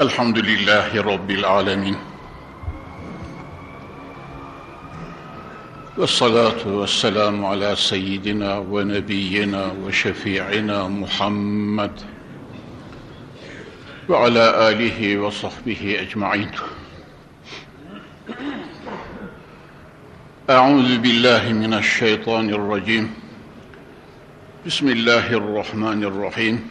الحمد لله رب العالمين. والصلاة والسلام على سيدنا ونبينا وشفيعنا محمد وعلى آله وصحبه أجمعين. أعوذ بالله من الشيطان الرجيم. بسم الله الرحمن الرحيم.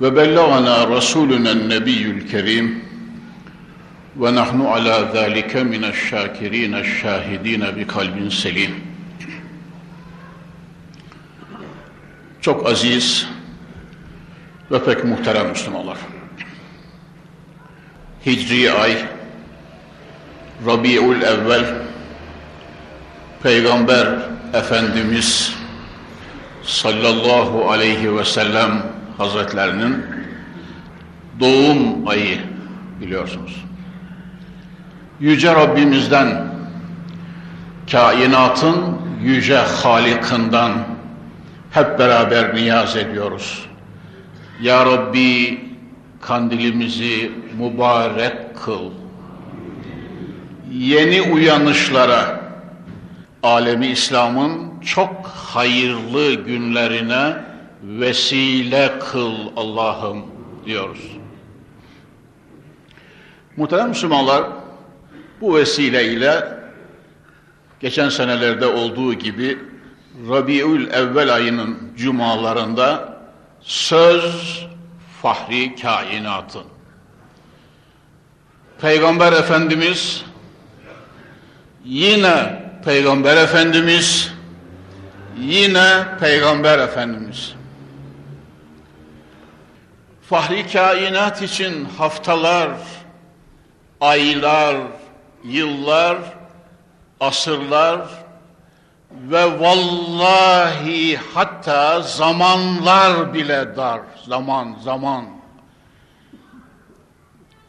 وبلغنا رسولنا النبي الكريم ونحن على ذلك من الشاكرين الشاهدين بقلب selim. Çok aziz ve pek muhterem Müslümanlar. Hicri ay, Rabiul Evvel, Peygamber Efendimiz sallallahu aleyhi ve sellem Hazretlerinin doğum ayı biliyorsunuz. Yüce Rabbimizden, kainatın yüce Halik'inden hep beraber niyaz ediyoruz. Ya Rabbi kandilimizi mübarek kıl. Yeni uyanışlara, alemi İslam'ın çok hayırlı günlerine vesile kıl Allah'ım diyoruz. Muhterem Müslümanlar, bu vesileyle geçen senelerde olduğu gibi Rabiül Evvel ayının cumalarında söz fahri kainatın. Peygamber Efendimiz yine Peygamber Efendimiz yine Peygamber Efendimiz fahri kainat için haftalar, aylar, yıllar, asırlar ve vallahi hatta zamanlar bile dar. Zaman, zaman.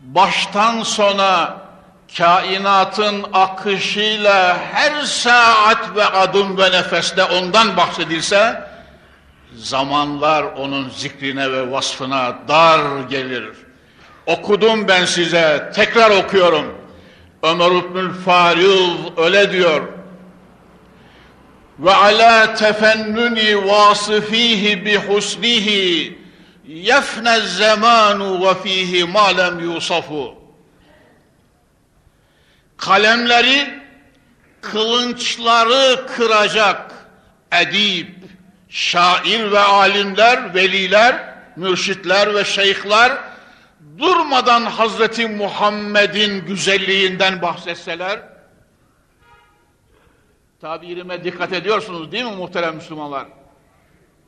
Baştan sona kainatın akışıyla her saat ve adım ve nefeste ondan bahsedilse, zamanlar onun zikrine ve vasfına dar gelir. Okudum ben size, tekrar okuyorum. Ömer İbnül Faril öyle diyor. Ve ala tefennuni vasıfihi bi husnihi yefne zamanu ve fihi ma lem yusafu. Kalemleri kılınçları kıracak edip, şair ve alimler, veliler, mürşitler ve şeyhler durmadan Hazreti Muhammed'in güzelliğinden bahsetseler, tabirime dikkat ediyorsunuz değil mi muhterem Müslümanlar?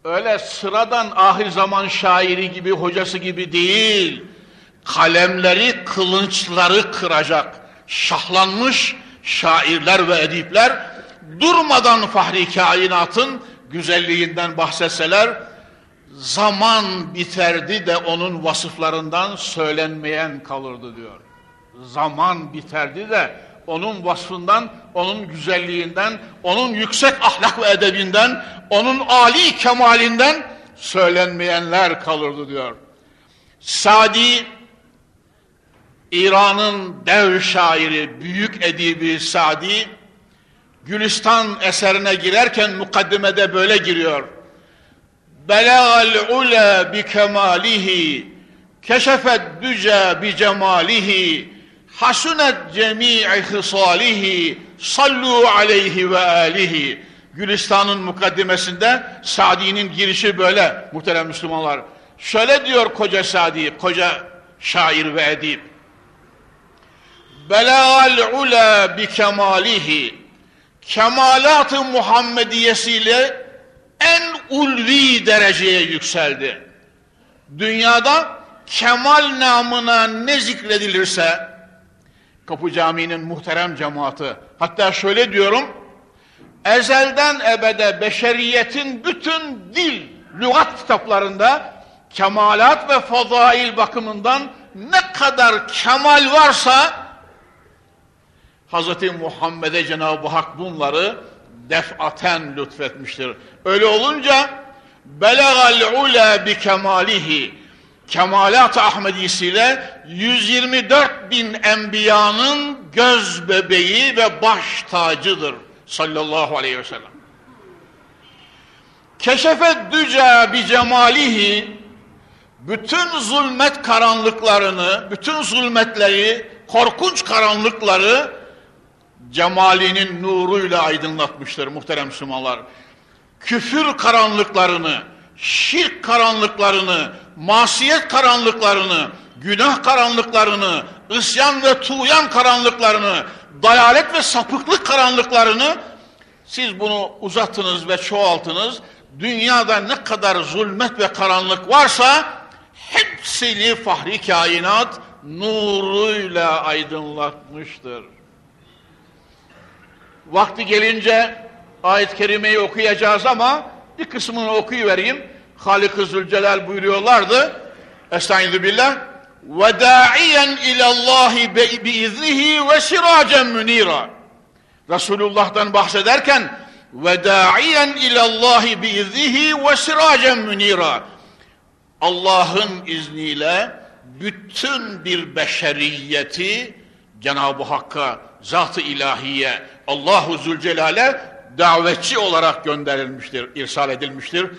Öyle sıradan ahir zaman şairi gibi, hocası gibi değil, kalemleri, kılınçları kıracak, şahlanmış şairler ve edipler, durmadan fahri kainatın güzelliğinden bahsetseler, zaman biterdi de onun vasıflarından söylenmeyen kalırdı diyor. Zaman biterdi de onun vasfından, onun güzelliğinden, onun yüksek ahlak ve edebinden, onun âli kemalinden söylenmeyenler kalırdı diyor. Sadi, İran'ın dev şairi, büyük edibi Sadi, Gülistan eserine girerken mukaddimede böyle giriyor. Belagal ula bi kemalihi keşefet düce bi cemalihi hasunet cemi'i hısalihi sallu aleyhi ve alihi Gülistan'ın mukaddimesinde Sadi'nin girişi böyle muhterem Müslümanlar. Şöyle diyor koca Sadi, koca şair ve edip. Belagal ula bi kemalihi kemalat-ı Muhammediyesiyle en ulvi dereceye yükseldi. Dünyada kemal namına ne zikredilirse, Kapı Camii'nin muhterem cemaati, hatta şöyle diyorum, ezelden ebede beşeriyetin bütün dil, lügat kitaplarında kemalat ve fazail bakımından ne kadar kemal varsa Hz. Muhammed'e Cenab-ı Hak bunları defaten lütfetmiştir. Öyle olunca belagal ula bi kemalihi kemalat Ahmedisiyle 124 bin enbiyanın göz bebeği ve baş tacıdır sallallahu aleyhi ve sellem. Keşefet düca bi cemalihi bütün zulmet karanlıklarını, bütün zulmetleri, korkunç karanlıkları cemalinin nuruyla aydınlatmıştır muhterem Müslümanlar. Küfür karanlıklarını, şirk karanlıklarını, masiyet karanlıklarını, günah karanlıklarını, isyan ve tuğyan karanlıklarını, dayalet ve sapıklık karanlıklarını siz bunu uzatınız ve çoğaltınız. Dünyada ne kadar zulmet ve karanlık varsa hepsini fahri kainat nuruyla aydınlatmıştır. Vakti gelince ayet-i kerimeyi okuyacağız ama bir kısmını okuyuvereyim. Halik-ı Zülcelal buyuruyorlardı. Estaizu billah. Ve da'iyen ilallahi biiznihi ve siracen münira. Resulullah'tan bahsederken ve da'iyen ilallahi biiznihi ve siracen münira. Allah'ın izniyle bütün bir beşeriyeti Cenab-ı Hakk'a, zat-ı ilahiye, Allahu Zülcelal'e davetçi olarak gönderilmiştir, irsal edilmiştir,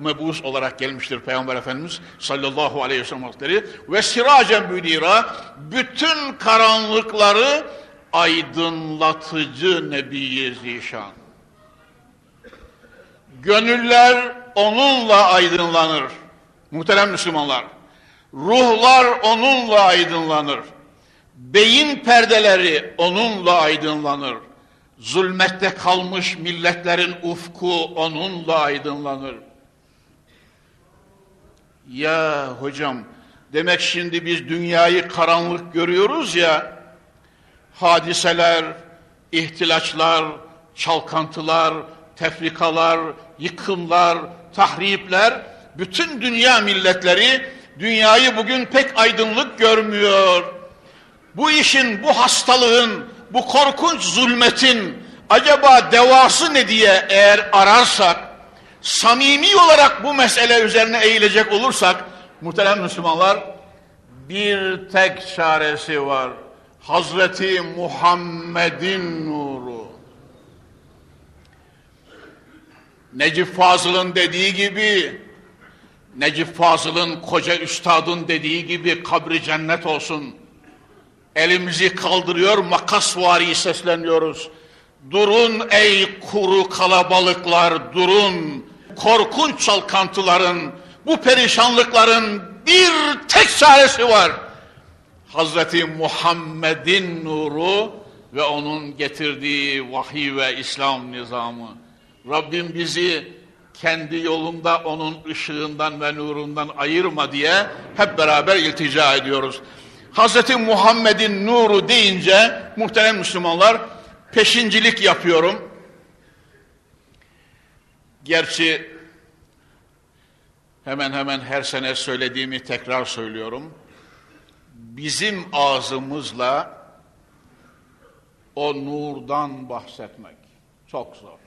mebus olarak gelmiştir Peygamber Efendimiz sallallahu aleyhi ve sellem Hazretleri ve siracen münira bütün karanlıkları aydınlatıcı Nebi Zişan. Gönüller onunla aydınlanır. Muhterem Müslümanlar, ruhlar onunla aydınlanır. Beyin perdeleri onunla aydınlanır. Zulmette kalmış milletlerin ufku onunla aydınlanır. Ya hocam, demek şimdi biz dünyayı karanlık görüyoruz ya, hadiseler, ihtilaçlar, çalkantılar, tefrikalar, yıkımlar, tahripler, bütün dünya milletleri dünyayı bugün pek aydınlık görmüyor. Bu işin, bu hastalığın, bu korkunç zulmetin acaba devası ne diye eğer ararsak, samimi olarak bu mesele üzerine eğilecek olursak, muhterem Müslümanlar, bir tek çaresi var. Hazreti Muhammed'in nuru. Necip Fazıl'ın dediği gibi, Necip Fazıl'ın koca üstadın dediği gibi kabri cennet olsun. Elimizi kaldırıyor makasvari sesleniyoruz. Durun ey kuru kalabalıklar durun. Korkunç çalkantıların, bu perişanlıkların bir tek çaresi var. Hazreti Muhammed'in nuru ve onun getirdiği vahiy ve İslam nizamı. Rabbim bizi kendi yolunda onun ışığından ve nurundan ayırma diye hep beraber iltica ediyoruz. Hz. Muhammed'in nuru deyince muhterem Müslümanlar peşincilik yapıyorum. Gerçi hemen hemen her sene söylediğimi tekrar söylüyorum. Bizim ağzımızla o nurdan bahsetmek çok zor.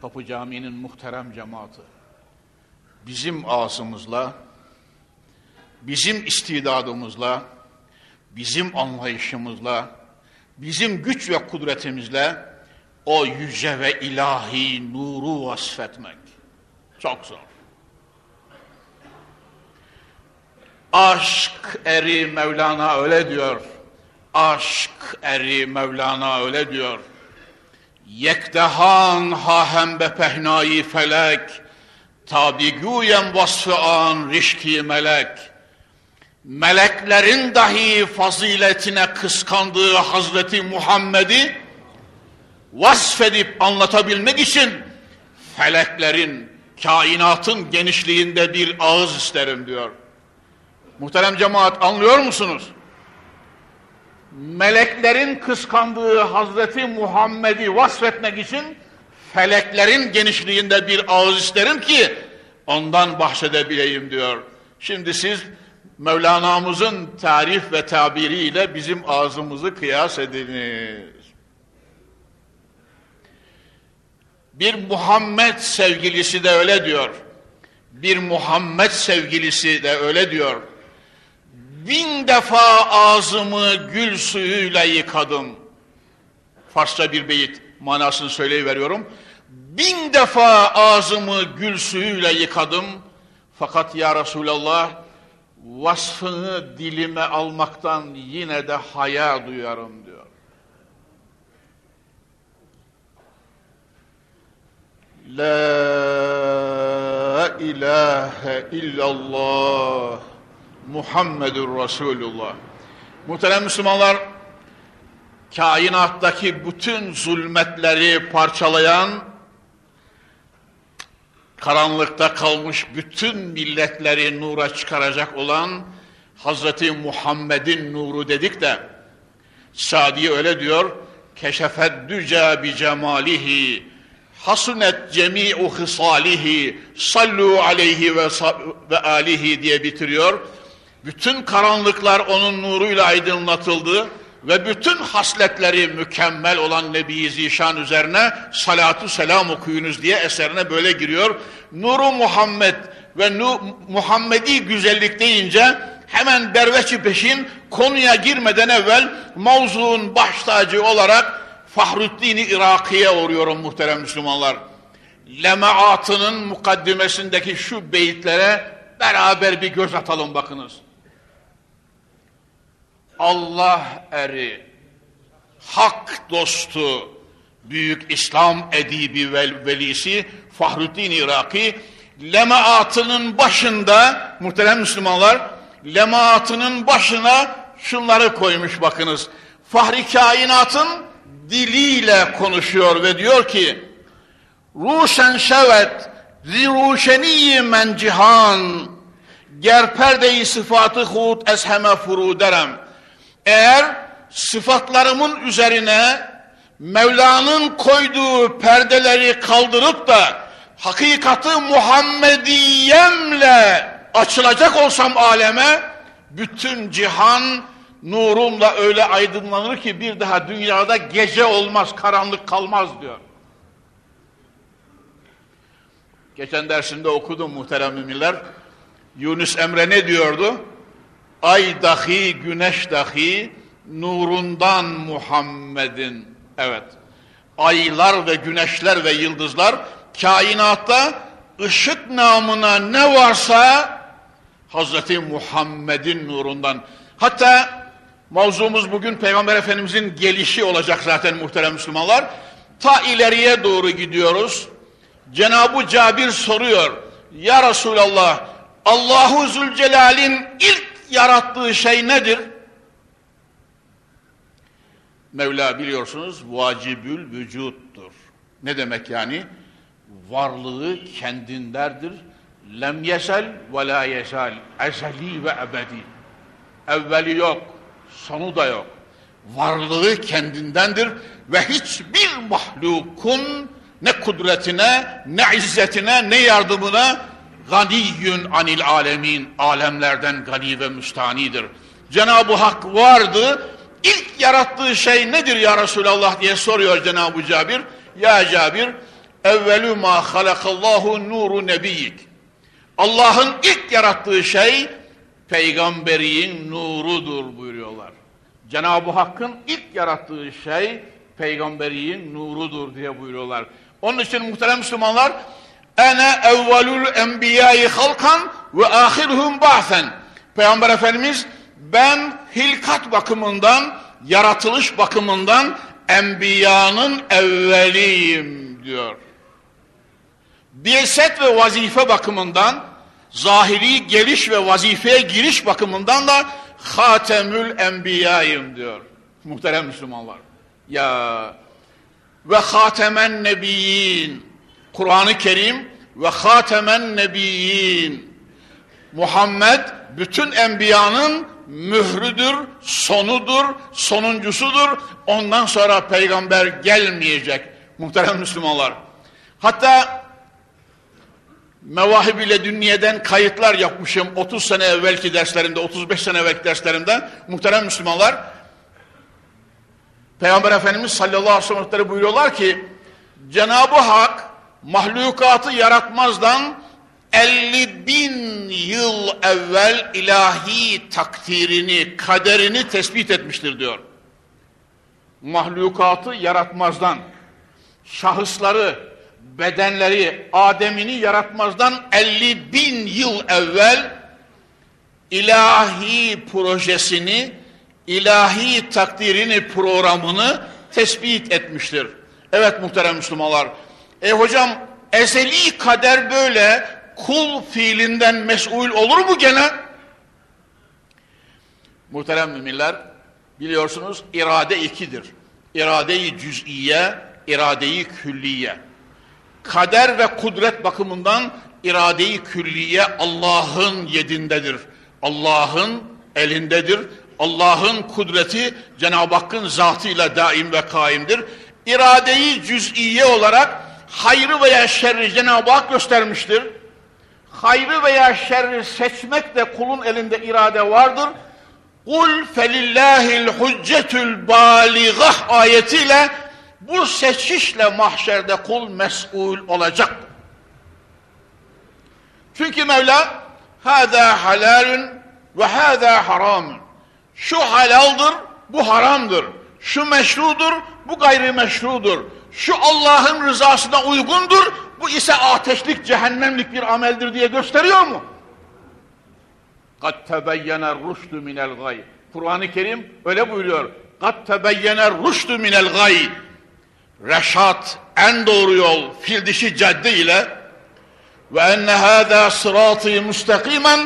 Kapı Camii'nin muhterem cemaati bizim ağzımızla, bizim istidadımızla, bizim anlayışımızla, bizim güç ve kudretimizle o yüce ve ilahi nuru vasfetmek çok zor. Aşk eri Mevlana öyle diyor. Aşk eri Mevlana öyle diyor. Yekdehan hahem be pehnayı felek, tabi güyen vasfı an rişki melek. Meleklerin dahi faziletine kıskandığı Hazreti Muhammed'i vasfedip anlatabilmek için feleklerin, kainatın genişliğinde bir ağız isterim diyor. Muhterem cemaat anlıyor musunuz? Meleklerin kıskandığı Hazreti Muhammed'i vasfetmek için feleklerin genişliğinde bir ağız isterim ki ondan bahsedebileyim diyor. Şimdi siz Mevlana'mızın tarif ve tabiriyle bizim ağzımızı kıyas ediniz. Bir Muhammed sevgilisi de öyle diyor. Bir Muhammed sevgilisi de öyle diyor. Bin defa ağzımı gül suyuyla yıkadım. Farsça bir beyit manasını söyleyiveriyorum. Bin defa ağzımı gül suyuyla yıkadım. Fakat ya Resulallah vasfını dilime almaktan yine de haya duyarım diyor. La ilahe illallah Muhammedur Resulullah. Muhterem Müslümanlar, kainattaki bütün zulmetleri parçalayan, karanlıkta kalmış bütün milletleri nura çıkaracak olan Hazreti Muhammed'in nuru dedik de, Sadi öyle diyor, keşefet düca bi cemalihi hasunet cemi'u hısalihi sallu aleyhi ve, ve alihi diye bitiriyor. Bütün karanlıklar onun nuruyla aydınlatıldı ve bütün hasletleri mükemmel olan Nebi Zişan üzerine salatu selam okuyunuz diye eserine böyle giriyor. Nuru Muhammed ve nu, Muhammedi güzellik deyince hemen derveçi peşin konuya girmeden evvel mavzuun baş tacı olarak Fahruddin-i Iraki'ye uğruyorum muhterem Müslümanlar. Lemaatının mukaddimesindeki şu beyitlere beraber bir göz atalım bakınız. Allah eri, hak dostu, büyük İslam edibi vel velisi Fahruddin Iraki lemaatının başında muhterem Müslümanlar lemaatının başına şunları koymuş bakınız. Fahri kainatın diliyle konuşuyor ve diyor ki Ruşen şevet ziruşeni men cihan ger perdeyi sıfatı hud esheme furuderem eğer sıfatlarımın üzerine Mevla'nın koyduğu perdeleri kaldırıp da hakikati Muhammediyemle açılacak olsam aleme bütün cihan nurumla öyle aydınlanır ki bir daha dünyada gece olmaz, karanlık kalmaz diyor. Geçen dersinde okudum muhterem müminler. Yunus Emre ne diyordu? Ay dahi, güneş dahi nurundan Muhammed'in. Evet. Aylar ve güneşler ve yıldızlar kainatta ışık namına ne varsa Hazreti Muhammed'in nurundan. Hatta mavzumuz bugün Peygamber Efendimizin gelişi olacak zaten muhterem Müslümanlar. Ta ileriye doğru gidiyoruz. Cenab-ı Cabir soruyor. Ya Resulallah Allahu Zülcelal'in ilk yarattığı şey nedir? Mevla biliyorsunuz vacibül vücuttur. Ne demek yani? Varlığı kendinderdir. Lem yesel ve la yesel. Ezeli ve ebedi. Evveli yok, sonu da yok. Varlığı kendindendir ve hiçbir mahlukun ne kudretine, ne izzetine, ne yardımına ganiyyün anil alemin, alemlerden gani ve müstanidir. Cenab-ı Hak vardı, ilk yarattığı şey nedir ya Resulallah diye soruyor Cenab-ı Cabir. Ya Cabir, evvelü ma halakallahu nuru nebiyyik. Allah'ın ilk yarattığı şey, peygamberiyin nurudur buyuruyorlar. Cenab-ı Hakk'ın ilk yarattığı şey, peygamberiyin nurudur diye buyuruyorlar. Onun için muhterem Müslümanlar, ene evvelül enbiyayı halkan ve ahiruhum ba'sen. Peygamber Efendimiz ben hilkat bakımından, yaratılış bakımından enbiyanın evveliyim diyor. Biyeset ve vazife bakımından, zahiri geliş ve vazifeye giriş bakımından da hatemül enbiyayım diyor. Muhterem Müslümanlar. Ya ve hatemen nebiyyin Kur'an-ı Kerim ve hatemen nebiyyin. Muhammed bütün enbiyanın mührüdür, sonudur, sonuncusudur. Ondan sonra peygamber gelmeyecek muhterem Müslümanlar. Hatta Mevahib ile Dünye'den kayıtlar yapmışım 30 sene evvelki derslerimde, 35 sene evvelki derslerimde. Muhterem Müslümanlar, Peygamber Efendimiz sallallahu aleyhi ve sellem buyuruyorlar ki, Cenab-ı Hak mahlukatı yaratmazdan 50 bin yıl evvel ilahi takdirini, kaderini tespit etmiştir diyor. Mahlukatı yaratmazdan, şahısları, bedenleri, Adem'ini yaratmazdan 50 bin yıl evvel ilahi projesini, ilahi takdirini, programını tespit etmiştir. Evet muhterem Müslümanlar. E hocam ezeli kader böyle kul fiilinden mesul olur mu gene? Muhterem müminler biliyorsunuz irade ikidir. İrade-i cüz'iye, irade-i külliye. Kader ve kudret bakımından irade-i külliye Allah'ın yedindedir. Allah'ın elindedir. Allah'ın kudreti Cenab-ı Hakk'ın zatıyla daim ve kaimdir. İradeyi cüz'iye olarak hayrı veya şerri Cenab-ı Hak göstermiştir. Hayrı veya şerri seçmek de kulun elinde irade vardır. Kul felillahil hüccetül baligah ayetiyle bu seçişle mahşerde kul mesul olacak. Çünkü Mevla hâzâ halâlün ve hâzâ haramın. Şu halaldır, bu haramdır. Şu meşrudur, bu gayrimeşrudur Şu Allah'ın rızasına uygundur, bu ise ateşlik, cehennemlik bir ameldir diye gösteriyor mu? قَدْ تَبَيَّنَ الرُّشْدُ مِنَ الْغَيْ Kur'an-ı Kerim öyle buyuruyor. قَدْ تَبَيَّنَ الرُّشْدُ مِنَ الْغَيْ Reşat, en doğru yol, fil dişi cadde ile ve enne hâzâ sırâtî müstakîmen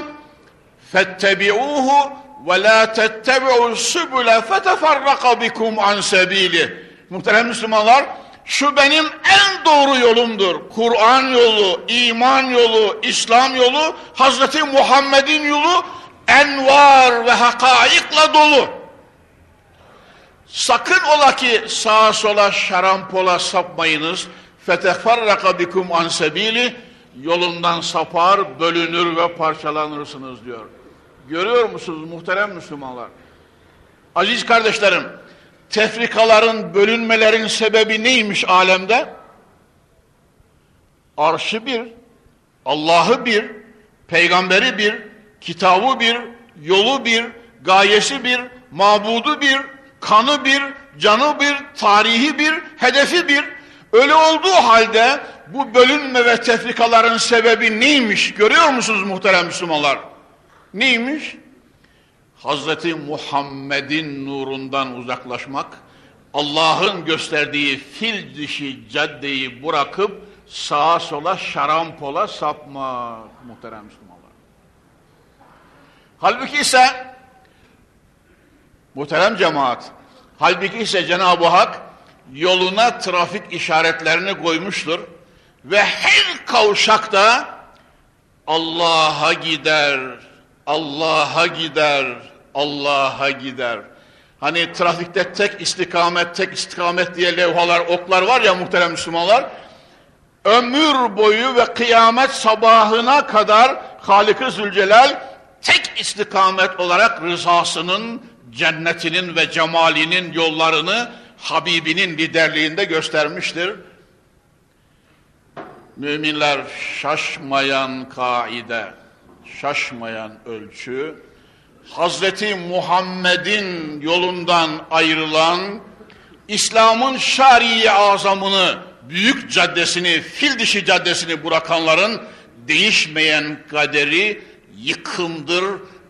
fettebi'ûhu ve la tettebi'u sübüle feteferraka bikum an sebili. Muhterem Müslümanlar, şu benim en doğru yolumdur. Kur'an yolu, iman yolu, İslam yolu, Hazreti Muhammed'in yolu envar ve hakaikla dolu. Sakın ola ki sağa sola şarampola sapmayınız. Feteferraka bikum an sebili yolundan sapar, bölünür ve parçalanırsınız diyor. Görüyor musunuz muhterem Müslümanlar? Aziz kardeşlerim, tefrikaların, bölünmelerin sebebi neymiş alemde? Arşı bir, Allah'ı bir, peygamberi bir, kitabı bir, yolu bir, gayesi bir, mabudu bir, kanı bir, canı bir, tarihi bir, hedefi bir. Öyle olduğu halde bu bölünme ve tefrikaların sebebi neymiş görüyor musunuz muhterem Müslümanlar? Neymiş? Hazreti Muhammed'in nurundan uzaklaşmak, Allah'ın gösterdiği fil dişi caddeyi bırakıp sağa sola şarampola sapmak muhterem Müslümanlar. Halbuki ise muhterem cemaat, halbuki ise Cenab-ı Hak yoluna trafik işaretlerini koymuştur ve her kavşakta Allah'a gider, Allah'a gider, Allah'a gider. Hani trafikte tek istikamet, tek istikamet diye levhalar, oklar var ya muhterem Müslümanlar. Ömür boyu ve kıyamet sabahına kadar Halik-i Zülcelal tek istikamet olarak rızasının, cennetinin ve cemalinin yollarını Habibinin liderliğinde göstermiştir. Müminler şaşmayan kaide, şaşmayan ölçü, Hazreti Muhammed'in yolundan ayrılan, İslam'ın şari'i azamını, büyük caddesini, fil dişi caddesini bırakanların değişmeyen kaderi yıkımdır,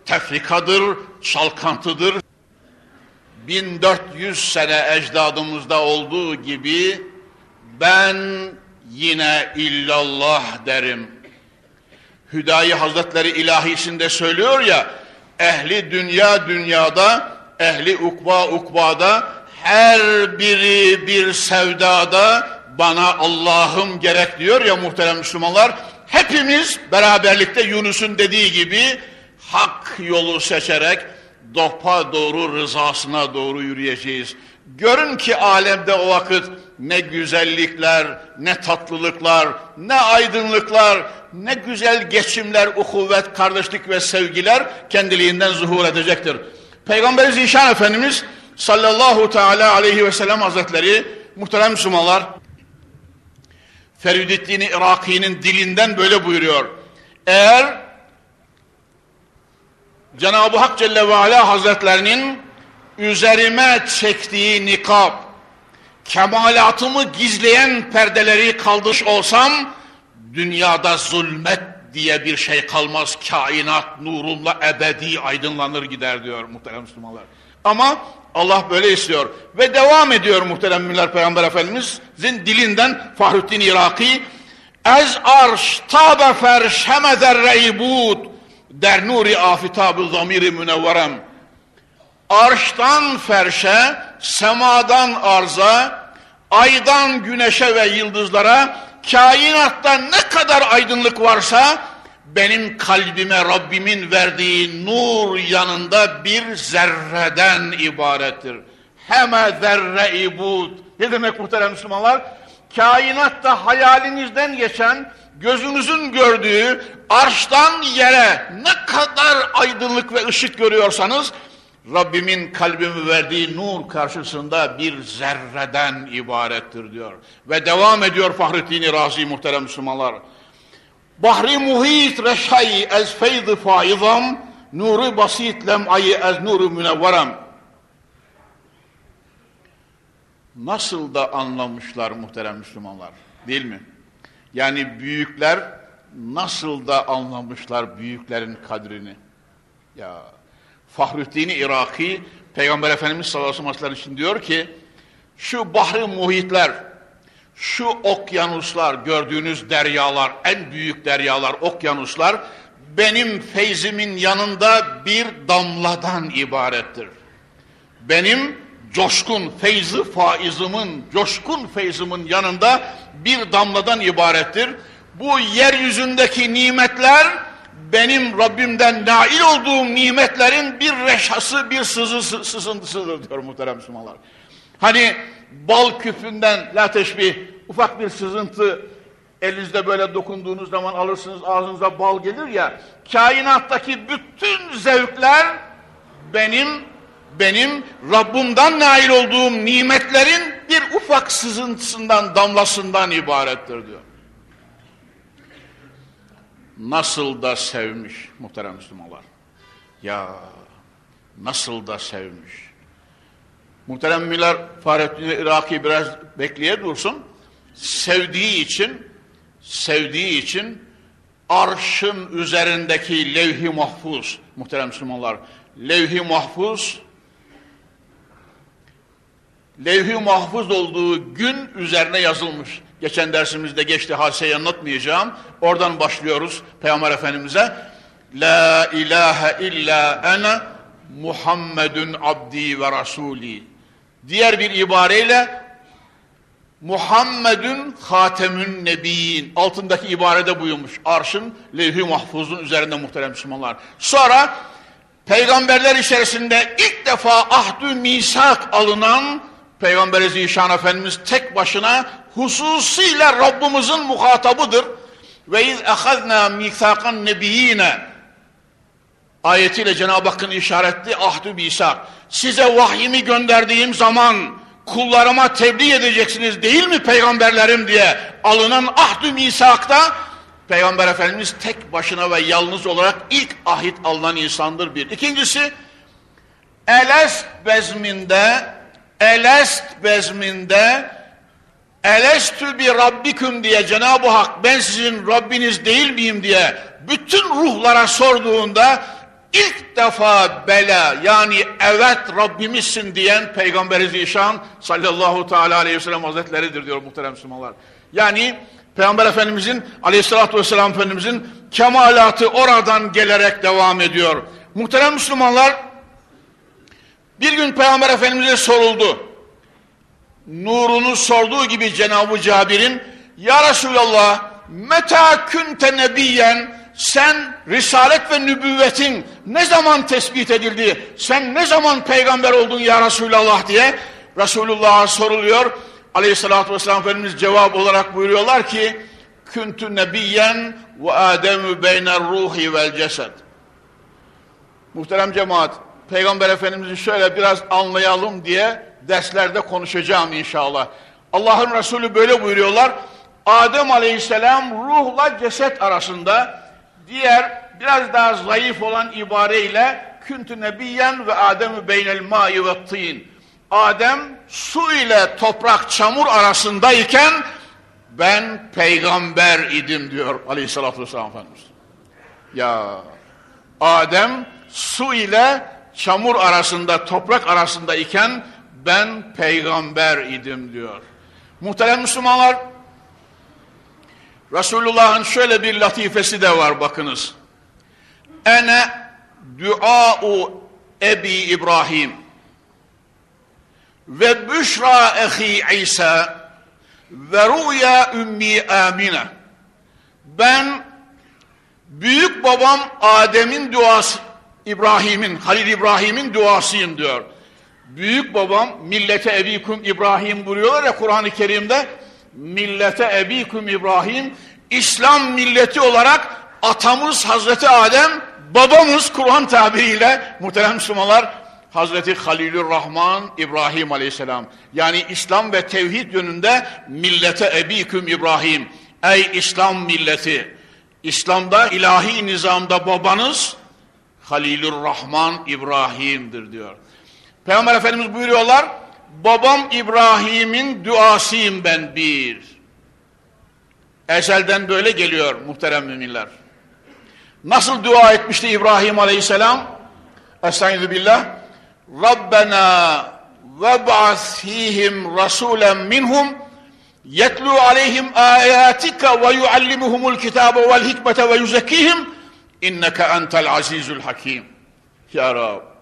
tefrikadır, çalkantıdır. 1400 sene ecdadımızda olduğu gibi ben yine illallah derim. Hüdayi Hazretleri ilahisinde söylüyor ya, ehli dünya dünyada, ehli ukba ukbada, her biri bir sevdada bana Allah'ım gerek diyor ya muhterem Müslümanlar. hepimiz beraberlikte Yunus'un dediği gibi hak yolu seçerek dopa doğru rızasına doğru yürüyeceğiz. Görün ki alemde o vakit ne güzellikler, ne tatlılıklar, ne aydınlıklar, ne güzel geçimler, ukuvvet, kardeşlik ve sevgiler kendiliğinden zuhur edecektir. Peygamber Zişan Efendimiz sallallahu teala aleyhi ve sellem hazretleri muhterem Müslümanlar Feridüddin Iraki'nin dilinden böyle buyuruyor. Eğer Cenab-ı Hak Celle ve Ala Hazretlerinin üzerime çektiği nikab, kemalatımı gizleyen perdeleri kaldırmış olsam, dünyada zulmet diye bir şey kalmaz. Kainat nurumla ebedi aydınlanır gider diyor muhterem Müslümanlar. Ama Allah böyle istiyor. Ve devam ediyor muhterem Müller Peygamber Efendimiz'in dilinden Fahrettin Iraki. Ez arş tabe ferşeme zerreybud der nuri afitabı zamiri münevverem. Arştan ferşe, semadan arza, aydan güneşe ve yıldızlara, kainatta ne kadar aydınlık varsa, benim kalbime Rabbimin verdiği nur yanında bir zerreden ibarettir. Heme zerre ibud. Ne demek muhterem Müslümanlar? Kainatta hayalinizden geçen, gözünüzün gördüğü arştan yere ne kadar aydınlık ve ışık görüyorsanız, Rabbimin kalbimi verdiği nur karşısında bir zerreden ibarettir diyor. Ve devam ediyor Fahrettin Razi muhterem Müslümanlar. Bahri muhit reşayi ez feydı faizam, nuru basit lem'ayı ez nuru münevverem. Nasıl da anlamışlar muhterem Müslümanlar, değil mi? Yani büyükler nasıl da anlamışlar büyüklerin kadrini. Ya Fahrettin Iraki Peygamber Efendimiz sallallahu aleyhi ve sellem için diyor ki şu bahri muhitler şu okyanuslar, gördüğünüz deryalar, en büyük deryalar, okyanuslar benim feyzimin yanında bir damladan ibarettir. Benim coşkun feyzi faizimin, coşkun feyzimin yanında bir damladan ibarettir. Bu yeryüzündeki nimetler benim Rabbimden nail olduğum nimetlerin bir reşası, bir sızı, sızıntısıdır diyor muhterem Müslümanlar. Hani bal küpünden la teşbih ufak bir sızıntı elinizde böyle dokunduğunuz zaman alırsınız ağzınıza bal gelir ya kainattaki bütün zevkler benim benim Rabbimden nail olduğum nimetlerin bir ufak sızıntısından damlasından ibarettir diyor. Nasıl da sevmiş muhterem Müslümanlar. Ya nasıl da sevmiş. Muhterem Müller Fahrettin Iraki biraz bekleye dursun. Sevdiği için, sevdiği için arşın üzerindeki levh-i mahfuz, muhterem Müslümanlar, levh-i mahfuz, levh-i mahfuz olduğu gün üzerine yazılmış. Geçen dersimizde geçti hadiseyi anlatmayacağım. Oradan başlıyoruz Peygamber Efendimiz'e. La ilahe illa ene Muhammedun abdi ve rasuli. Diğer bir ibareyle Muhammedun hatemün nebiyin altındaki ibarede buyurmuş. Arşın levh-i mahfuzun üzerinde muhterem Müslümanlar. Sonra peygamberler içerisinde ilk defa ahdü misak alınan Peygamber Zişan Efendimiz tek başına hususiyle Rabbimizin muhatabıdır. Ve iz ehazna misakan nebiyine ayetiyle Cenab-ı Hakk'ın işaretli ahdü misak. Size vahyimi gönderdiğim zaman kullarıma tebliğ edeceksiniz değil mi peygamberlerim diye alınan ahdü misakta Peygamber Efendimiz tek başına ve yalnız olarak ilk ahit alınan insandır bir. İkincisi Elest bezminde Elest bezminde Elestü bi Rabbiküm diye Cenab-ı Hak ben sizin Rabbiniz değil miyim diye bütün ruhlara sorduğunda ilk defa bela yani evet Rabbimizsin diyen Peygamberi Zişan sallallahu teala aleyhi ve sellem hazretleridir diyor muhterem Müslümanlar. Yani Peygamber Efendimizin aleyhissalatü vesselam Efendimizin kemalatı oradan gelerek devam ediyor. Muhterem Müslümanlar bir gün Peygamber Efendimiz'e soruldu. Nurunu sorduğu gibi Cenab-ı Cabir'in Ya Resulallah meta kunte nebiyen sen risalet ve nübüvvetin ne zaman tespit edildi? Sen ne zaman peygamber oldun ya Resulallah diye Resulullah'a soruluyor. Aleyhissalatü vesselam Efendimiz cevap olarak buyuruyorlar ki Küntü nebiyen ve ademü beyner ruhi vel cesed. Muhterem cemaat, Peygamber Efendimiz'i şöyle biraz anlayalım diye derslerde konuşacağım inşallah. Allah'ın Resulü böyle buyuruyorlar. Adem Aleyhisselam ruhla ceset arasında diğer biraz daha zayıf olan ibareyle küntü nebiyen ve Ademü beynel mai ve tin. Adem su ile toprak çamur arasındayken ben peygamber idim diyor aleyhissalatü vesselam Efendimiz. Ya Adem su ile çamur arasında toprak arasında iken ben peygamber idim diyor. Muhterem Müslümanlar Resulullah'ın şöyle bir latifesi de var bakınız. Ene dua'u Ebi İbrahim ve büşra ehi İsa ve rüya ümmi Amine. Ben büyük babam Adem'in duası, İbrahim'in, Halil İbrahim'in duasıyım diyor. Büyük babam millete ebikum İbrahim buyuruyorlar ya Kur'an-ı Kerim'de millete ebikum İbrahim İslam milleti olarak atamız Hazreti Adem babamız Kur'an tabiriyle muhterem Müslümanlar Hazreti Halilur Rahman İbrahim Aleyhisselam. Yani İslam ve tevhid yönünde millete ebiküm İbrahim. Ey İslam milleti. İslam'da ilahi nizamda babanız Halilur Rahman İbrahim'dir diyor. Peygamber Efendimiz buyuruyorlar. Babam İbrahim'in duasıyım ben bir. Ezelden böyle geliyor muhterem müminler. Nasıl dua etmişti İbrahim Aleyhisselam? Estaizu billah. Rabbena minhum yetlu aleyhim ayatika ve yuallimuhumul kitabe vel hikmete ve yuzekkihim inneke entel azizul hakim. Ya Rab.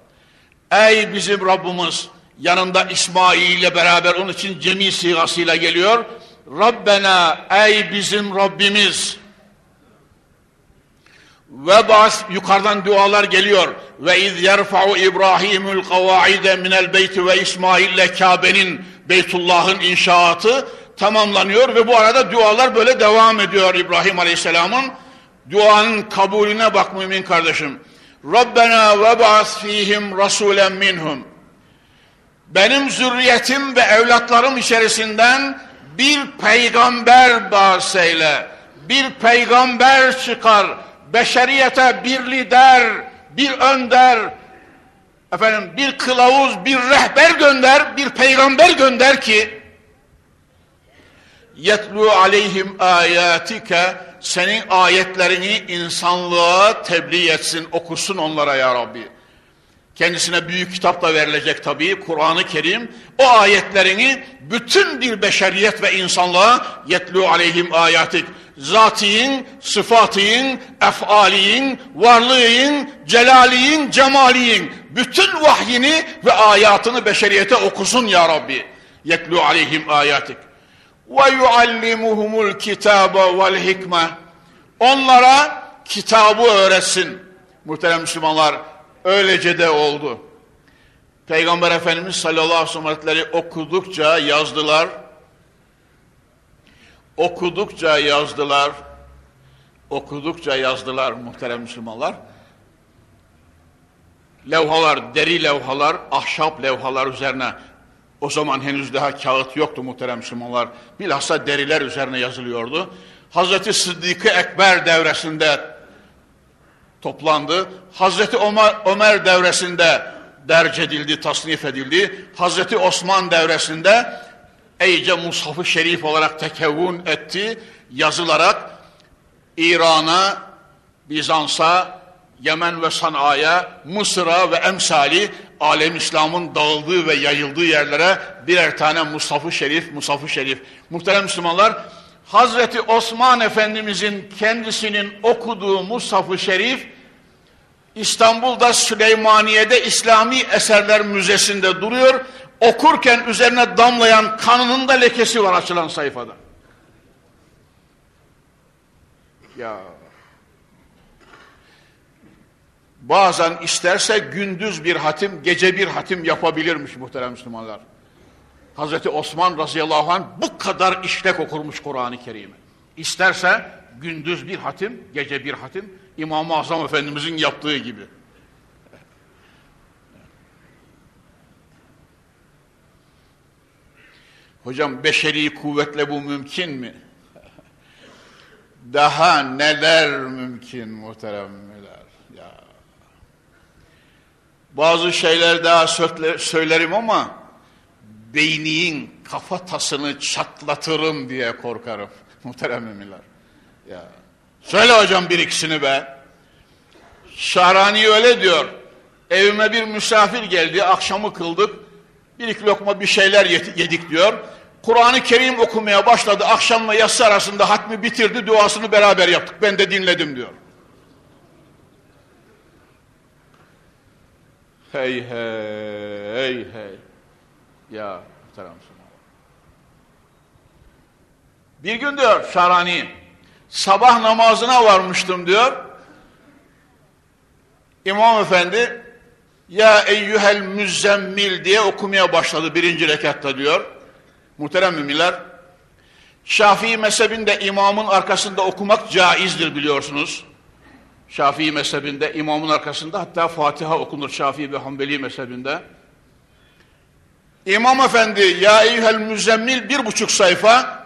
Ey bizim Rabbimiz yanında İsmail ile beraber onun için cemi sigasıyla geliyor. Rabbena ey bizim Rabbimiz ve bas yukarıdan dualar geliyor. Ve iz yerfa'u İbrahimul kavaide minel beyti ve İsmail'le Kabe'nin Beytullah'ın inşaatı tamamlanıyor ve bu arada dualar böyle devam ediyor İbrahim Aleyhisselam'ın. Duanın kabulüne bak mümin kardeşim. Rabbena ve ba'as fihim rasulen minhum. Benim zürriyetim ve evlatlarım içerisinden bir peygamber bahseyle, bir peygamber çıkar, beşeriyete bir lider, bir önder, efendim bir kılavuz, bir rehber gönder, bir peygamber gönder ki yetlu aleyhim ayatike senin ayetlerini insanlığa tebliğ etsin, okusun onlara ya Rabbi. Kendisine büyük kitap da verilecek tabii, Kur'an-ı Kerim. O ayetlerini bütün bir beşeriyet ve insanlığa yetlu aleyhim ayatik. Zatiyin, sıfatiyin, efaliyin, varlığın, celaliyin, cemaliyin. Bütün vahyini ve ayatını beşeriyete okusun ya Rabbi. Yetlu aleyhim ayatik ve yuallimuhumul kitabe vel hikme. Onlara kitabı öğretsin. Muhterem Müslümanlar öylece de oldu. Peygamber Efendimiz sallallahu aleyhi ve sellem okudukça yazdılar. Okudukça yazdılar. Okudukça yazdılar muhterem Müslümanlar. Levhalar, deri levhalar, ahşap levhalar üzerine o zaman henüz daha kağıt yoktu muhterem Müslümanlar. Bilhassa deriler üzerine yazılıyordu. Hazreti Sıddık-ı Ekber devresinde toplandı. Hazreti Ömer, Ömer devresinde derc edildi, tasnif edildi. Hazreti Osman devresinde Eyce Mushaf-ı Şerif olarak tekevvün etti, yazılarak İran'a, Bizans'a, Yemen ve Sana'ya, Mısır'a ve emsali alem İslam'ın dağıldığı ve yayıldığı yerlere birer tane Mustafa Şerif, Mustafa Şerif. Muhterem Müslümanlar, Hazreti Osman Efendimizin kendisinin okuduğu Mustafa Şerif, İstanbul'da Süleymaniye'de İslami Eserler Müzesi'nde duruyor. Okurken üzerine damlayan kanının da lekesi var açılan sayfada. Ya bazen isterse gündüz bir hatim, gece bir hatim yapabilirmiş muhterem Müslümanlar. Hazreti Osman radıyallahu anh bu kadar işlek okurmuş Kur'an-ı Kerim'i. İsterse gündüz bir hatim, gece bir hatim, İmam-ı Azam Efendimizin yaptığı gibi. Hocam beşeri kuvvetle bu mümkün mü? Daha neler mümkün muhteremler ya. Bazı şeyler daha söylerim ama beyniğin kafatasını çatlatırım diye korkarım muhterem müminler. Ya. Söyle hocam bir ikisini be. Şahrani öyle diyor. Evime bir misafir geldi, akşamı kıldık. Bir iki lokma bir şeyler yedik diyor. Kur'an-ı Kerim okumaya başladı. Akşamla yatsı arasında hatmi bitirdi. Duasını beraber yaptık. Ben de dinledim diyor. Hey hey hey hey. Ya muhterem Bir gün diyor Şarani sabah namazına varmıştım diyor. İmam Efendi ya eyyühel müzzemmil diye okumaya başladı birinci rekatta diyor. Muhterem müminler, Şafii mezhebinde imamın arkasında okumak caizdir biliyorsunuz. Şafii mezhebinde imamın arkasında hatta Fatiha okunur Şafii ve Hanbeli mezhebinde. İmam Efendi ya eyyühel müzzemmil bir buçuk sayfa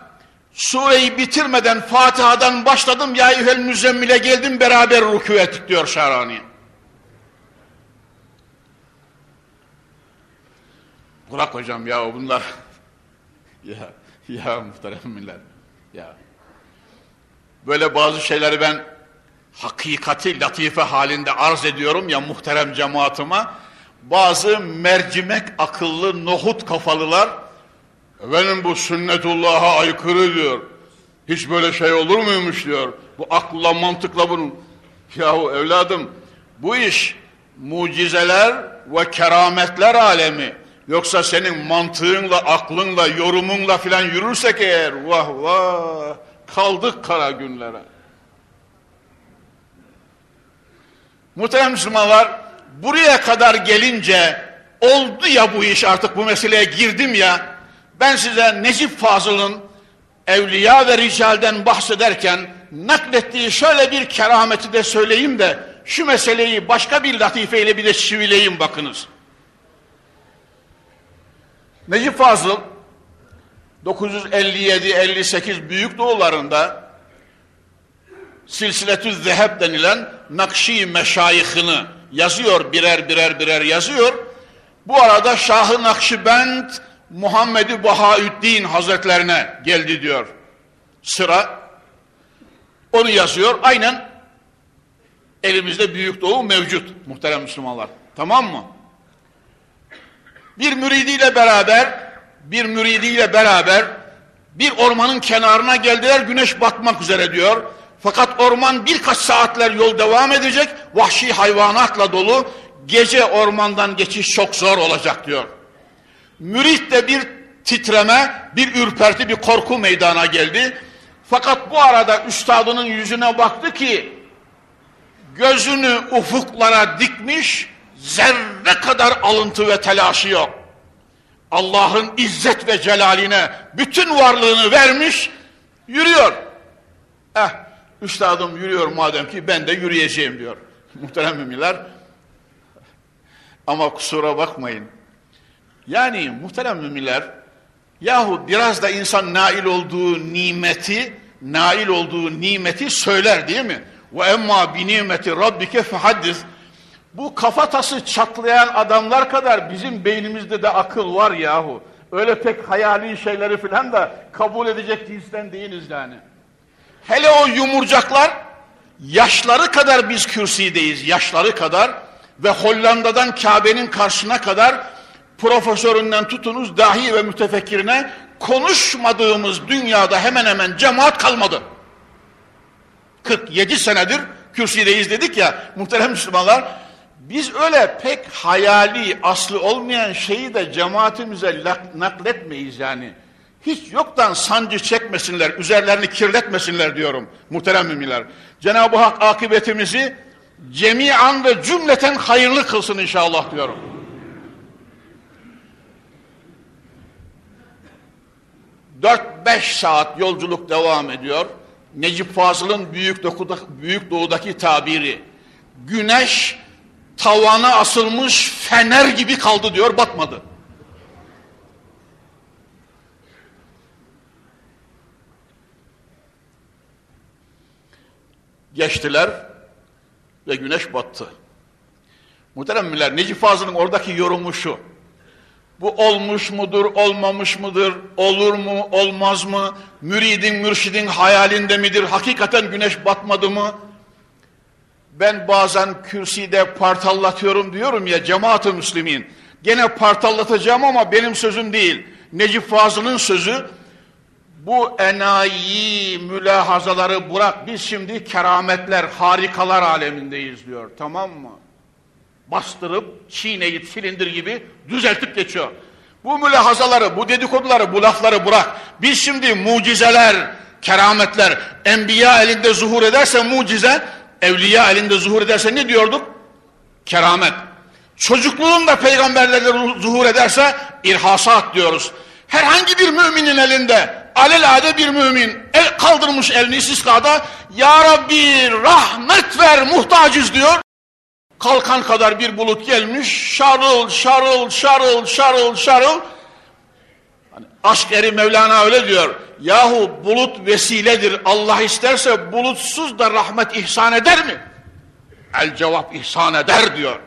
sureyi bitirmeden Fatiha'dan başladım ya eyyühel müzzemmile geldim beraber rükû ettik diyor Şarani. Bırak hocam ya bunlar ya, ya muhterem millet. Ya. Böyle bazı şeyleri ben hakikati latife halinde arz ediyorum ya muhterem cemaatıma. Bazı mercimek akıllı nohut kafalılar benim bu sünnetullah'a aykırı diyor. Hiç böyle şey olur muymuş diyor. Bu akla mantıkla bunun. Yahu evladım bu iş mucizeler ve kerametler alemi. Yoksa senin mantığınla, aklınla, yorumunla filan yürürsek eğer vah vah kaldık kara günlere. Muhterem Müslümanlar buraya kadar gelince oldu ya bu iş artık bu meseleye girdim ya ben size Necip Fazıl'ın evliya ve ricalden bahsederken naklettiği şöyle bir kerameti de söyleyeyim de şu meseleyi başka bir latifeyle bir de çivileyim bakınız. Necip Fazıl 957-58 büyük doğularında Silsiletü Zeheb denilen Nakşi meşayihini yazıyor birer birer birer yazıyor. Bu arada Şahı Nakşibend Muhammed-i Bahaüddin Hazretlerine geldi diyor. Sıra onu yazıyor. Aynen elimizde Büyük Doğu mevcut muhterem Müslümanlar. Tamam mı? bir müridiyle beraber bir müridiyle beraber bir ormanın kenarına geldiler güneş batmak üzere diyor. Fakat orman birkaç saatler yol devam edecek vahşi hayvanatla dolu gece ormandan geçiş çok zor olacak diyor. Mürit de bir titreme, bir ürperti, bir korku meydana geldi. Fakat bu arada üstadının yüzüne baktı ki gözünü ufuklara dikmiş, zerre kadar alıntı ve telaşı yok. Allah'ın izzet ve celaline bütün varlığını vermiş, yürüyor. Eh, üstadım yürüyor madem ki ben de yürüyeceğim diyor. Muhterem müminler. Ama kusura bakmayın. Yani muhterem müminler, yahu biraz da insan nail olduğu nimeti, nail olduğu nimeti söyler değil mi? Ve emma bi nimeti rabbike fehaddis bu kafatası çatlayan adamlar kadar bizim beynimizde de akıl var yahu. Öyle pek hayali şeyleri filan da kabul edecek cinsten değiliz yani. Hele o yumurcaklar yaşları kadar biz kürsideyiz, yaşları kadar ve Hollanda'dan Kabe'nin karşısına kadar profesöründen tutunuz dahi ve mütefekkirine konuşmadığımız dünyada hemen hemen cemaat kalmadı. 47 senedir kürsideyiz dedik ya muhterem Müslümanlar biz öyle pek hayali, aslı olmayan şeyi de cemaatimize nakletmeyiz yani. Hiç yoktan sancı çekmesinler, üzerlerini kirletmesinler diyorum muhterem müminler. Cenab-ı Hak akıbetimizi cemiyan ve cümleten hayırlı kılsın inşallah diyorum. Dört beş saat yolculuk devam ediyor. Necip Fazıl'ın Büyük, Doku'da, Büyük Doğu'daki tabiri. Güneş tavana asılmış fener gibi kaldı diyor, batmadı. Geçtiler ve güneş battı. Muhteremler Necip Fazıl'ın oradaki yorumu şu. Bu olmuş mudur, olmamış mıdır, olur mu, olmaz mı, müridin, mürşidin hayalinde midir, hakikaten güneş batmadı mı? Ben bazen kürsüde partallatıyorum diyorum ya cemaat-ı müslimin. Gene partallatacağım ama benim sözüm değil. Necip Fazıl'ın sözü bu enayi mülahazaları bırak biz şimdi kerametler, harikalar alemindeyiz diyor. Tamam mı? Bastırıp, çiğneyip, silindir gibi düzeltip geçiyor. Bu mülahazaları, bu dedikoduları, bu lafları bırak. Biz şimdi mucizeler, kerametler, enbiya elinde zuhur ederse mucize, evliya elinde zuhur ederse ne diyorduk? Keramet. Çocukluğun da peygamberlerde zuhur ederse irhasat diyoruz. Herhangi bir müminin elinde alelade bir mümin el kaldırmış elini istiskada Ya Rabbi rahmet ver muhtacız diyor. Kalkan kadar bir bulut gelmiş şarıl şarıl şarıl şarıl şarıl hani aşk eri Mevlana öyle diyor. Yahu bulut vesiledir Allah isterse bulutsuz da rahmet ihsan eder mi? El cevap ihsan eder diyor.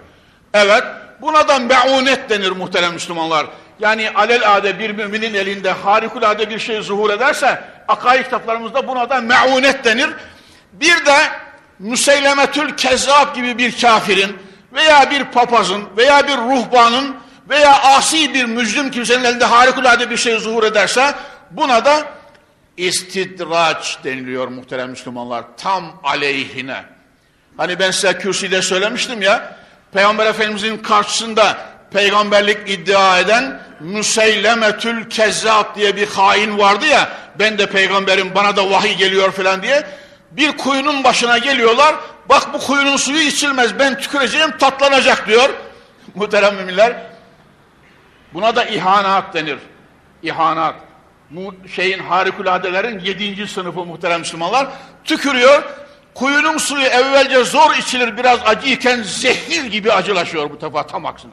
Evet buna da meunet denir muhterem Müslümanlar. Yani alelade bir müminin elinde harikulade bir şey zuhur ederse akaid kitaplarımızda buna da meunet denir. Bir de Müseylemetül Kezzab gibi bir kafirin veya bir papazın veya bir ruhbanın veya asi bir mücrim kimsenin elinde harikulade bir şey zuhur ederse buna da istidraç deniliyor muhterem Müslümanlar. Tam aleyhine. Hani ben size kürsüde söylemiştim ya Peygamber Efendimizin karşısında peygamberlik iddia eden Müseylemetül Kezzab diye bir hain vardı ya ben de peygamberim bana da vahiy geliyor falan diye bir kuyunun başına geliyorlar bak bu kuyunun suyu içilmez ben tüküreceğim tatlanacak diyor. Muhterem müminler buna da ihanat denir. İhanat. Şeyin harikuladelerin yedinci sınıfı muhterem Müslümanlar tükürüyor kuyunun suyu evvelce zor içilir biraz acıyken zehir gibi acılaşıyor bu defa tam aksine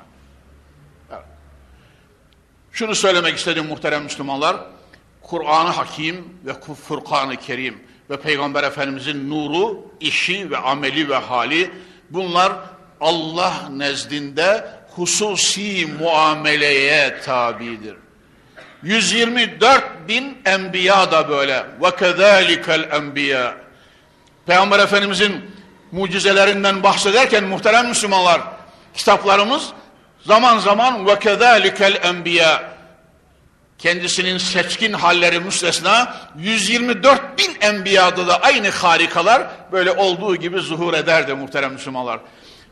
şunu söylemek istedim muhterem Müslümanlar. Kur'an-ı Hakim ve Furkan-ı Kerim ve Peygamber Efendimizin nuru, işi ve ameli ve hali bunlar Allah nezdinde hususi muameleye tabidir. 124 bin enbiya da böyle. Ve kezalikel enbiya. Peygamber Efendimizin mucizelerinden bahsederken muhterem Müslümanlar kitaplarımız Zaman zaman ve kezalikel enbiya kendisinin seçkin halleri müstesna 124 bin enbiyada da aynı harikalar böyle olduğu gibi zuhur ederdi muhterem Müslümanlar.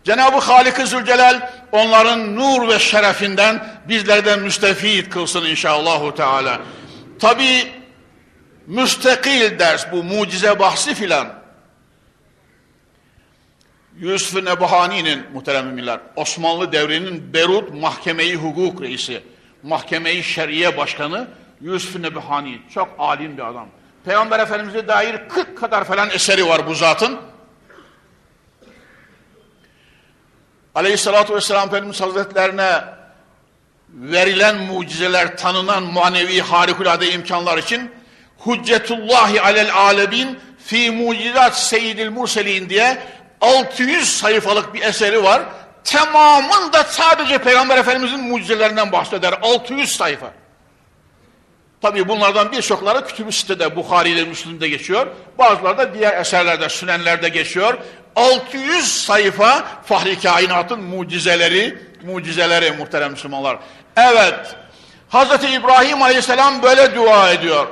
Cenab-ı Halik-i Zülcelal onların nur ve şerefinden bizlerden müstefid kılsın inşallahü teala. Tabi müstakil ders bu mucize bahsi filan Yusuf Nebahani'nin muhterem müminler, Osmanlı devrinin Berut Mahkemeyi Hukuk Reisi, Mahkemeyi Şeriye Başkanı Yusuf Nebahani. Çok alim bir adam. Peygamber Efendimiz'e dair 40 kadar falan eseri var bu zatın. Aleyhissalatü Vesselam Efendimiz Hazretlerine verilen mucizeler, tanınan manevi harikulade imkanlar için Hüccetullahi alel alemin fi mucizat seyyidil murselin diye 600 sayfalık bir eseri var. Tamamında sadece Peygamber Efendimizin mucizelerinden bahseder. 600 sayfa. Tabi bunlardan birçokları kütüb-i sitede, Bukhari'de, Müslim'de geçiyor. Bazıları da diğer eserlerde, sünenlerde geçiyor. 600 sayfa Fahri Kainat'ın mucizeleri, mucizeleri muhterem Müslümanlar. Evet, Hazreti İbrahim Aleyhisselam böyle dua ediyor.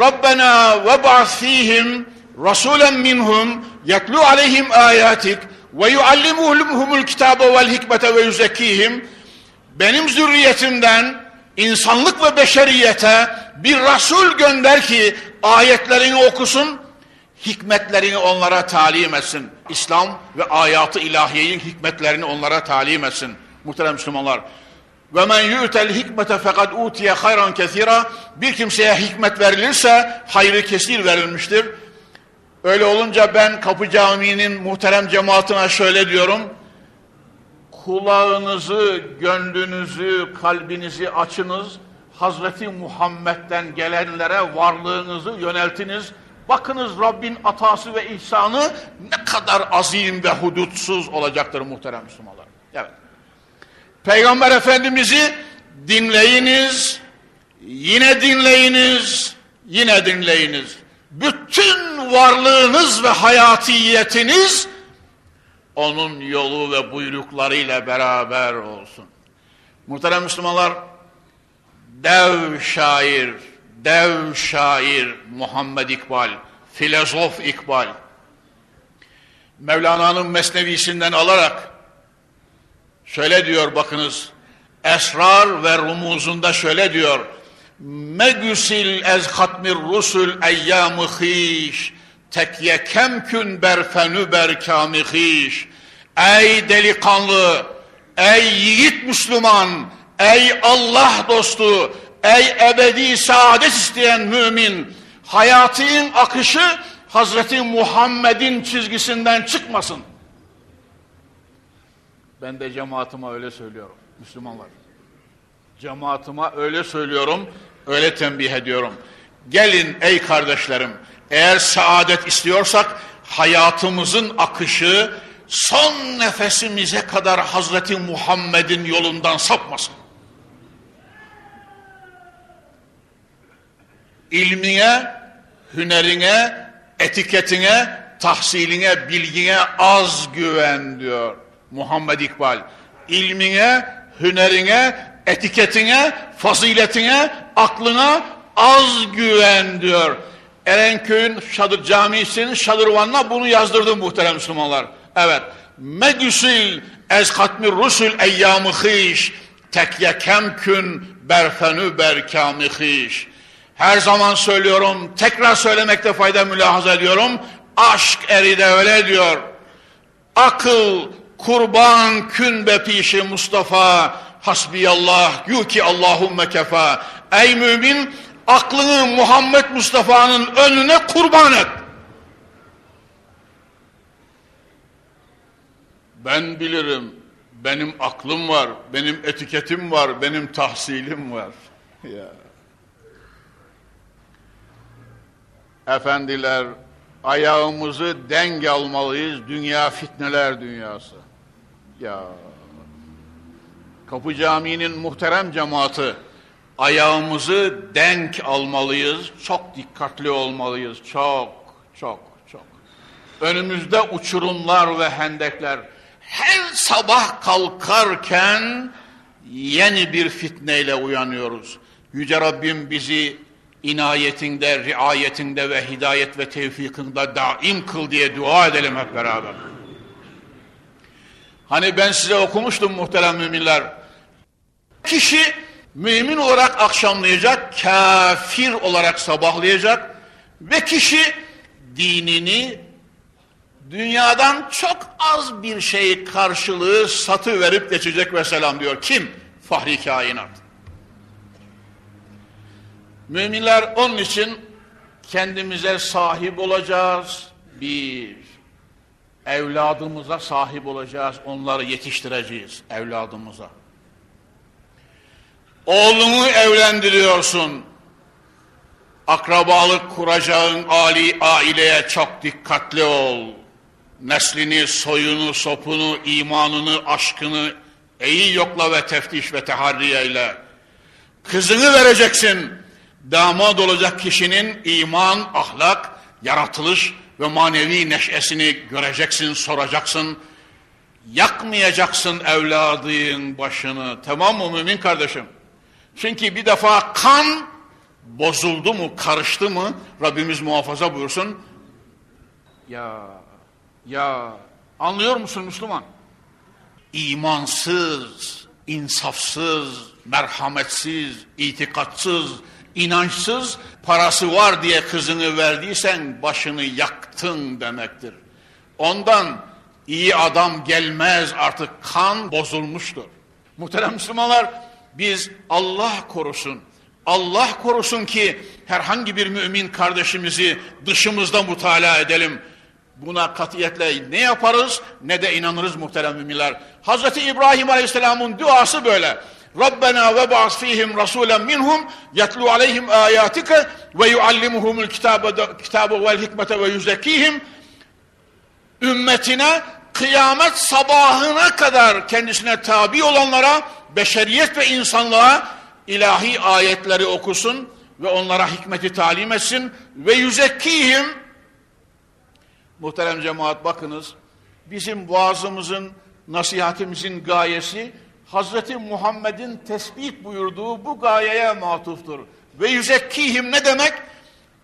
Rabbena ve ba'fihim rasulen minhum yetlu aleyhim ayatik ve yuallimuhumul kitabe vel hikmete ve yüzekkihim benim zürriyetimden insanlık ve beşeriyete bir Resul gönder ki ayetlerini okusun, hikmetlerini onlara talim etsin. İslam ve ayatı ilahiyenin hikmetlerini onlara talim etsin. Muhterem Müslümanlar. Ve men yu'tel hikmete fekad utiye hayran kesira. Bir kimseye hikmet verilirse hayrı kesir verilmiştir. Öyle olunca ben Kapı Camii'nin muhterem cemaatine şöyle diyorum. Kulağınızı, gönlünüzü, kalbinizi açınız. Hazreti Muhammed'den gelenlere varlığınızı yöneltiniz. Bakınız Rabbin atası ve ihsanı ne kadar azim ve hudutsuz olacaktır muhterem Müslümanlar. Evet. Peygamber Efendimiz'i dinleyiniz, yine dinleyiniz, yine dinleyiniz. Bütün varlığınız ve hayatiyetiniz onun yolu ve buyruklarıyla beraber olsun. Muhterem Müslümanlar, dev şair, dev şair Muhammed İkbal, filozof İkbal, Mevlana'nın mesnevisinden alarak şöyle diyor bakınız, Esrar ve Rumuzunda şöyle diyor, Megüsil ez hatmir rusul eyyamı hiş, tekye kemkün berfenü berkâmi hiş. Ey delikanlı, ey yiğit Müslüman, ey Allah dostu, ey ebedi saadet isteyen mümin, hayatın akışı Hazreti Muhammed'in çizgisinden çıkmasın. Ben de cemaatime öyle söylüyorum, Müslümanlar. Cemaatime öyle söylüyorum, öyle tembih ediyorum. Gelin ey kardeşlerim, eğer saadet istiyorsak hayatımızın akışı son nefesimize kadar Hazreti Muhammed'in yolundan sapmasın. ilmine, hünerine, etiketine, tahsiline, bilgine az güven diyor Muhammed İkbal. İlmine, hünerine, etiketine, faziletine, aklına az güven diyor. Erenköy'ün Şadır Camisi'nin Şadırvan'ına bunu yazdırdım muhterem Müslümanlar. Evet. Medüsil ez katmi rusul eyyamı hiş tekye kemkün berfenü berkâmi hiş. Her zaman söylüyorum, tekrar söylemekte fayda mülahaza ediyorum. Aşk eri de öyle diyor. Akıl kurban kün be pişi Mustafa hasbiyallah yuki Allahumme kefa. Ey mümin aklını Muhammed Mustafa'nın önüne kurban et. Ben bilirim. Benim aklım var, benim etiketim var, benim tahsilim var. Ya. Efendiler, ayağımızı denk almalıyız. Dünya fitneler dünyası. Ya Kapı Camii'nin muhterem cemaati ayağımızı denk almalıyız. Çok dikkatli olmalıyız. Çok, çok, çok. Önümüzde uçurumlar ve hendekler. Her sabah kalkarken yeni bir fitneyle uyanıyoruz. Yüce Rabbim bizi inayetinde, riayetinde ve hidayet ve tevfikinde daim kıl diye dua edelim hep beraber. Hani ben size okumuştum muhterem müminler. Kişi mümin olarak akşamlayacak, kafir olarak sabahlayacak ve kişi dinini dünyadan çok az bir şey karşılığı satı verip geçecek ve selam diyor. Kim? Fahri kainat. Müminler onun için kendimize sahip olacağız. Bir, evladımıza sahip olacağız. Onları yetiştireceğiz evladımıza. Oğlunu evlendiriyorsun. Akrabalık kuracağın ali aileye çok dikkatli ol. Neslini, soyunu, sopunu, imanını, aşkını iyi yokla ve teftiş ve teharriye ile. Kızını vereceksin. Damat olacak kişinin iman, ahlak, yaratılış ve manevi neşesini göreceksin, soracaksın. Yakmayacaksın evladın başını. Tamam mı mümin kardeşim? Çünkü bir defa kan bozuldu mu, karıştı mı Rabbimiz muhafaza buyursun. Ya, ya anlıyor musun Müslüman? İmansız, insafsız, merhametsiz, itikatsız, İnançsız, parası var diye kızını verdiysen başını yaktın demektir. Ondan iyi adam gelmez artık kan bozulmuştur. Muhterem Müslümanlar biz Allah korusun, Allah korusun ki herhangi bir mümin kardeşimizi dışımızda mutala edelim. Buna katiyetle ne yaparız ne de inanırız muhterem müminler. Hazreti İbrahim Aleyhisselam'ın duası böyle. Rabbena ve ba'as fihim rasulen minhum yetlu aleyhim ayatike ve yuallimuhumul kitabe, kitabe vel hikmete ve yüzekkihim ümmetine kıyamet sabahına kadar kendisine tabi olanlara beşeriyet ve insanlığa ilahi ayetleri okusun ve onlara hikmeti talim etsin ve yüzekkihim muhterem cemaat bakınız bizim vaazımızın nasihatimizin gayesi Hazreti Muhammed'in tespit buyurduğu bu gayeye matuftur. Ve yüzekkihim ne demek?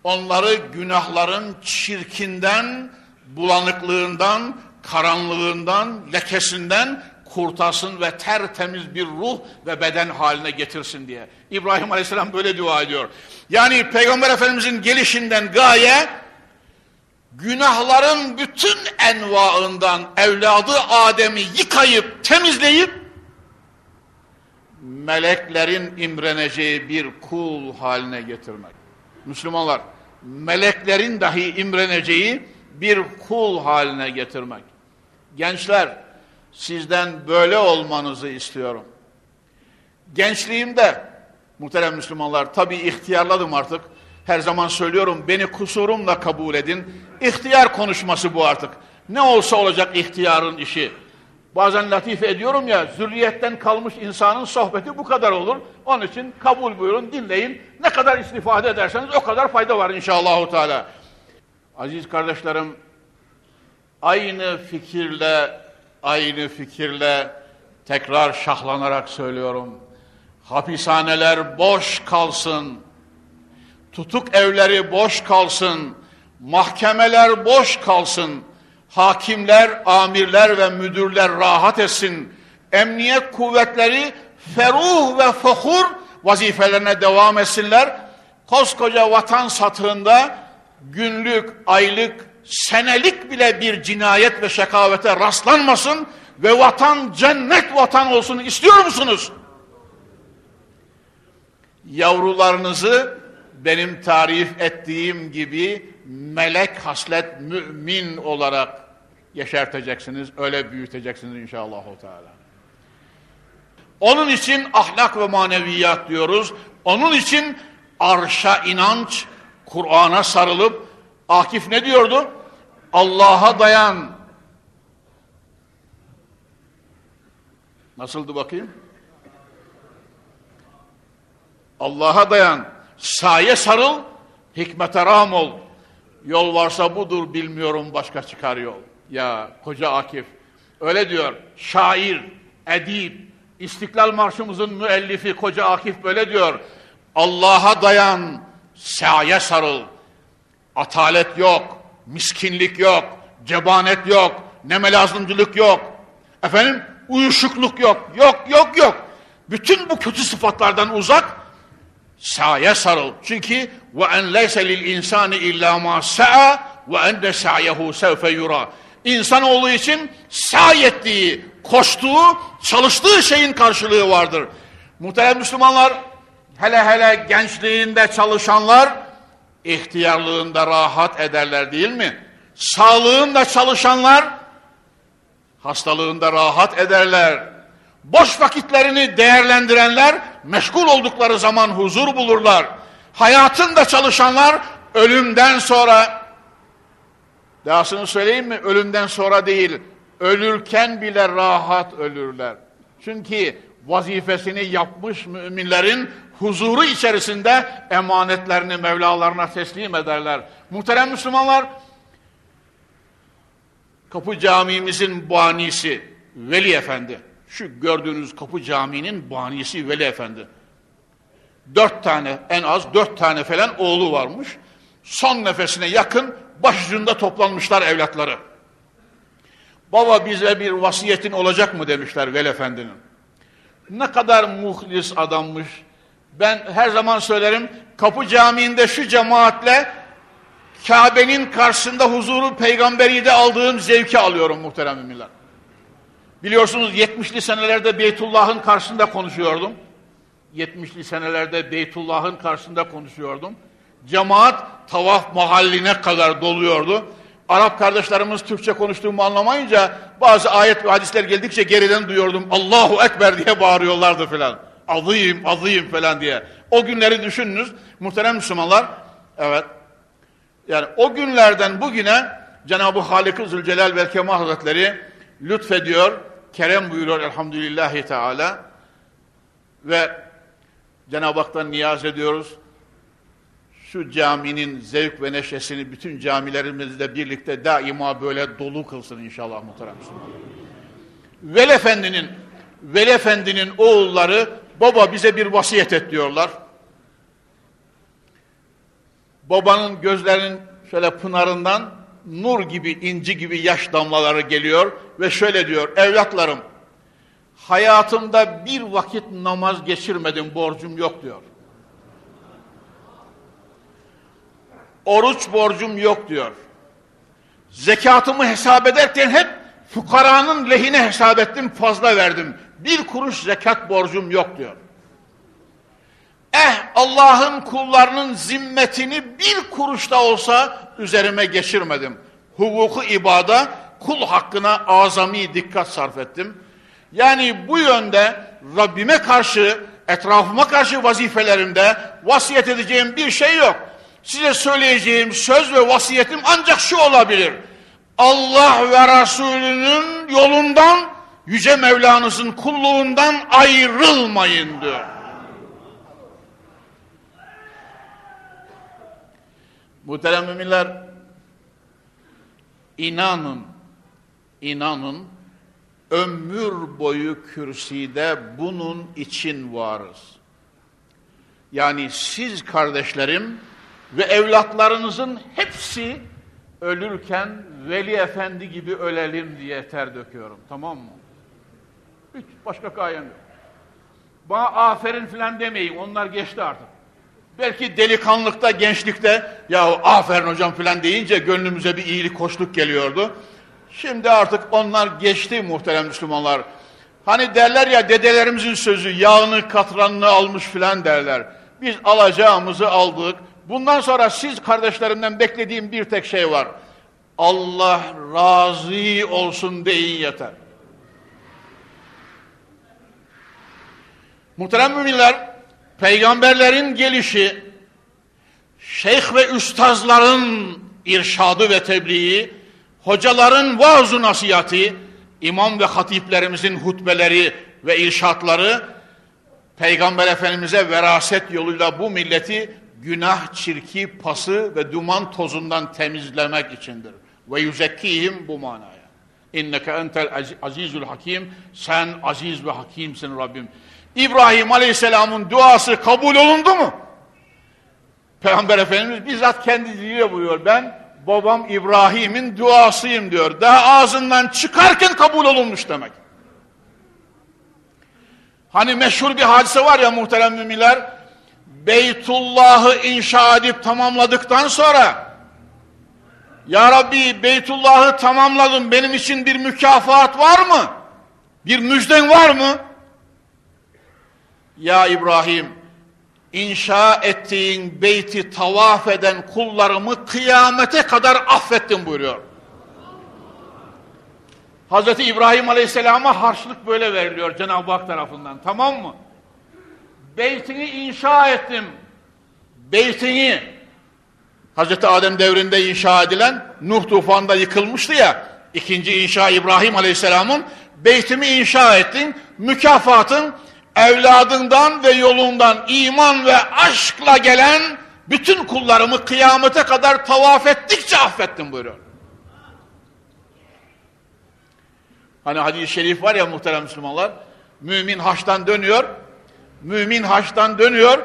Onları günahların çirkinden, bulanıklığından, karanlığından, lekesinden kurtarsın ve tertemiz bir ruh ve beden haline getirsin diye. İbrahim Aleyhisselam böyle dua ediyor. Yani Peygamber Efendimizin gelişinden gaye günahların bütün envaından evladı Adem'i yıkayıp temizleyip meleklerin imreneceği bir kul haline getirmek. Müslümanlar, meleklerin dahi imreneceği bir kul haline getirmek. Gençler, sizden böyle olmanızı istiyorum. Gençliğimde, muhterem Müslümanlar, tabi ihtiyarladım artık. Her zaman söylüyorum, beni kusurumla kabul edin. İhtiyar konuşması bu artık. Ne olsa olacak ihtiyarın işi. Bazen latife ediyorum ya, zürriyetten kalmış insanın sohbeti bu kadar olur. Onun için kabul buyurun, dinleyin. Ne kadar istifade ederseniz o kadar fayda var inşallah. Teala. Aziz kardeşlerim, aynı fikirle, aynı fikirle tekrar şahlanarak söylüyorum. Hapishaneler boş kalsın, tutuk evleri boş kalsın, mahkemeler boş kalsın, hakimler, amirler ve müdürler rahat etsin. Emniyet kuvvetleri feruh ve fuhur vazifelerine devam etsinler. Koskoca vatan satığında günlük, aylık, senelik bile bir cinayet ve şekavete rastlanmasın ve vatan cennet vatan olsun istiyor musunuz? Yavrularınızı benim tarif ettiğim gibi melek haslet mümin olarak yaşartacaksınız, öyle büyüteceksiniz inşallah. Teala. Onun için ahlak ve maneviyat diyoruz. Onun için arşa inanç, Kur'an'a sarılıp, Akif ne diyordu? Allah'a dayan. Nasıldı bakayım? Allah'a dayan. Saye sarıl, hikmete ram ol. Yol varsa budur bilmiyorum başka çıkar yol. Ya koca Akif öyle diyor. Şair, edip, İstiklal Marşımızın müellifi koca Akif böyle diyor. Allah'a dayan, saye sarıl. Atalet yok, miskinlik yok, cebanet yok, nemelazımcılık yok. Efendim uyuşukluk yok, yok yok yok. Bütün bu kötü sıfatlardan uzak, saye sarıl. Çünkü ve en leyse lil insani illa ma sa'a ve ende sa'yehu sevfe yura. İnsanoğlu için sa'i ettiği, koştuğu, çalıştığı şeyin karşılığı vardır. Muhterem Müslümanlar, hele hele gençliğinde çalışanlar, ihtiyarlığında rahat ederler değil mi? Sağlığında çalışanlar, hastalığında rahat ederler. Boş vakitlerini değerlendirenler, meşgul oldukları zaman huzur bulurlar. Hayatında çalışanlar, ölümden sonra, dahasını söyleyeyim mi? Ölümden sonra değil, ölürken bile rahat ölürler. Çünkü vazifesini yapmış müminlerin huzuru içerisinde emanetlerini Mevlalarına teslim ederler. Muhterem Müslümanlar, Kapı Camimizin banisi Veli Efendi, şu gördüğünüz Kapı Camii'nin banisi Veli Efendi. Dört tane, en az dört tane falan oğlu varmış. Son nefesine yakın başucunda toplanmışlar evlatları. Baba bize bir vasiyetin olacak mı demişler Veli Efendi'nin. Ne kadar muhlis adammış, Ben her zaman söylerim, Kapı Camii'nde şu cemaatle Kabe'nin karşısında huzuru peygamberi de aldığım zevki alıyorum muhterem müminler. Biliyorsunuz 70'li senelerde Beytullah'ın karşısında konuşuyordum. 70'li senelerde Beytullah'ın karşısında konuşuyordum. Cemaat tavaf mahalline kadar doluyordu. Arap kardeşlerimiz Türkçe konuştuğumu anlamayınca bazı ayet ve hadisler geldikçe geriden duyuyordum. Allahu Ekber diye bağırıyorlardı filan. Azıyım, azıyım falan diye. O günleri düşününüz muhterem Müslümanlar. Evet. Yani o günlerden bugüne Cenab-ı Halik-i Zülcelal ve Kemal Hazretleri lütfediyor, kerem buyuruyor elhamdülillahi teala ve Cenab-ı Hak'tan niyaz ediyoruz. Şu caminin zevk ve neşesini bütün camilerimizle birlikte daima böyle dolu kılsın inşallah muhterem Müslümanlar. Veli Efendi'nin Veli Efendi'nin oğulları baba bize bir vasiyet et diyorlar. Babanın gözlerinin şöyle pınarından nur gibi, inci gibi yaş damlaları geliyor ve şöyle diyor, evlatlarım, hayatımda bir vakit namaz geçirmedim, borcum yok diyor. Oruç borcum yok diyor. Zekatımı hesap ederken hep fukaranın lehine hesap ettim, fazla verdim. Bir kuruş zekat borcum yok diyor. Eh Allah'ın kullarının zimmetini bir kuruş da olsa üzerime geçirmedim. Hukuku ibada, kul hakkına azami dikkat sarf ettim. Yani bu yönde Rabbime karşı, etrafıma karşı vazifelerimde vasiyet edeceğim bir şey yok. Size söyleyeceğim söz ve vasiyetim ancak şu olabilir. Allah ve Resulünün yolundan, Yüce Mevlanızın kulluğundan ayrılmayın diyor. Muhterem müminler, inanın, inanın, ömür boyu kürsüde bunun için varız. Yani siz kardeşlerim ve evlatlarınızın hepsi ölürken Veli Efendi gibi ölelim diye ter döküyorum. Tamam mı? Hiç başka gayem yok. Bana aferin filan demeyin. Onlar geçti artık. Belki delikanlıkta, gençlikte ya aferin hocam filan deyince gönlümüze bir iyilik, hoşluk geliyordu. Şimdi artık onlar geçti muhterem Müslümanlar. Hani derler ya dedelerimizin sözü yağını katranını almış filan derler. Biz alacağımızı aldık. Bundan sonra siz kardeşlerimden beklediğim bir tek şey var. Allah razı olsun deyin yeter. Muhterem müminler, peygamberlerin gelişi, şeyh ve üstazların irşadı ve tebliği, hocaların vaaz nasihati, imam ve hatiplerimizin hutbeleri ve irşatları, Peygamber Efendimiz'e veraset yoluyla bu milleti günah, çirki, pası ve duman tozundan temizlemek içindir. Ve yüzekkihim bu manaya. İnneke entel azizül hakim, sen aziz ve hakimsin Rabbim. İbrahim Aleyhisselam'ın duası kabul olundu mu? Peygamber Efendimiz bizzat kendi diliyle buyuruyor. Ben babam İbrahim'in duasıyım diyor. Daha ağzından çıkarken kabul olunmuş demek. Hani meşhur bir hadise var ya muhterem müminler. Beytullah'ı inşa edip tamamladıktan sonra Ya Rabbi Beytullah'ı tamamladım benim için bir mükafat var mı? Bir müjden var mı? Ya İbrahim, inşa ettiğin beyti tavaf eden kullarımı kıyamete kadar affettim buyuruyor. Hazreti İbrahim Aleyhisselam'a harçlık böyle veriliyor Cenab-ı Hak tarafından. Tamam mı? Beytini inşa ettim. Beytini Hazreti Adem devrinde inşa edilen Nuh tufanında yıkılmıştı ya. ikinci inşa İbrahim Aleyhisselam'ın beytimi inşa ettin. Mükafatın evladından ve yolundan iman ve aşkla gelen bütün kullarımı kıyamete kadar tavaf ettikçe affettim buyuruyor. Hani hadis-i şerif var ya muhterem Müslümanlar, mümin haçtan dönüyor, mümin haçtan dönüyor,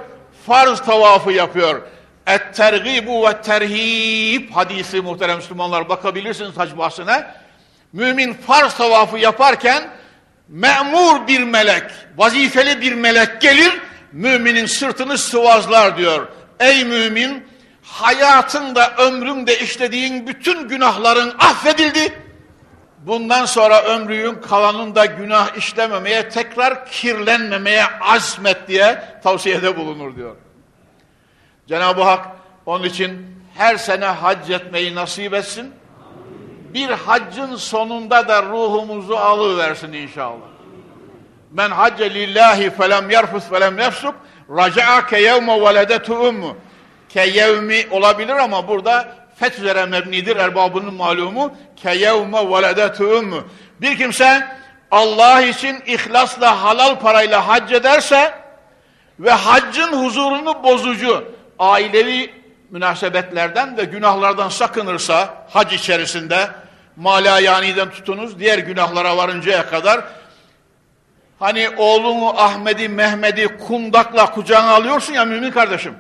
farz tavafı yapıyor. Et-tergibu ve terhib hadisi muhterem Müslümanlar bakabilirsiniz hac bahsine. Mümin farz tavafı yaparken memur bir melek, vazifeli bir melek gelir, müminin sırtını sıvazlar diyor. Ey mümin hayatında ömründe işlediğin bütün günahların affedildi. Bundan sonra ömrünün kalanında günah işlememeye, tekrar kirlenmemeye azmet diye tavsiyede bulunur diyor. Cenab-ı Hak onun için her sene hac etmeyi nasip etsin. Bir haccın sonunda da ruhumuzu alıversin inşallah. Men hacce lillahi felem yerfus felem yefsuk raca'a ke yevme veledetu ummu. Ke yevmi olabilir ama burada feth üzere mebnidir erbabının malumu. Ke yevme veledetu ummu. Bir kimse Allah için ihlasla halal parayla hac ederse ve haccın huzurunu bozucu ailevi münasebetlerden ve günahlardan sakınırsa hac içerisinde mala yaniden tutunuz diğer günahlara varıncaya kadar hani oğlunu Ahmet'i Mehmet'i kundakla kucağına alıyorsun ya mümin kardeşim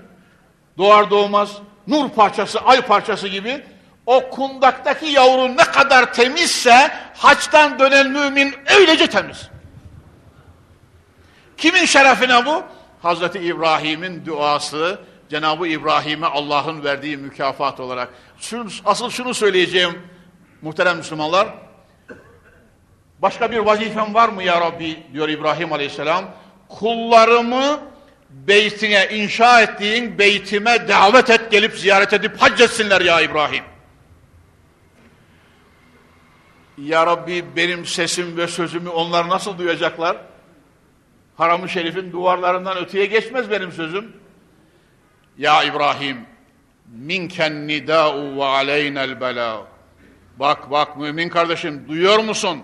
doğar doğmaz nur parçası ay parçası gibi o kundaktaki yavru ne kadar temizse haçtan dönen mümin öylece temiz. Kimin şerefine bu? Hazreti İbrahim'in duası, Cenab-ı İbrahim'e Allah'ın verdiği mükafat olarak. Asıl şunu söyleyeceğim muhterem Müslümanlar. Başka bir vazifem var mı ya Rabbi diyor İbrahim Aleyhisselam. Kullarımı beytine inşa ettiğin beytime davet et gelip ziyaret edip hac etsinler ya İbrahim. Ya Rabbi benim sesim ve sözümü onlar nasıl duyacaklar? Haram-ı Şerif'in duvarlarından öteye geçmez benim sözüm. Ya İbrahim, minken nida'u ve aleynel bela. Bak bak mümin kardeşim duyuyor musun?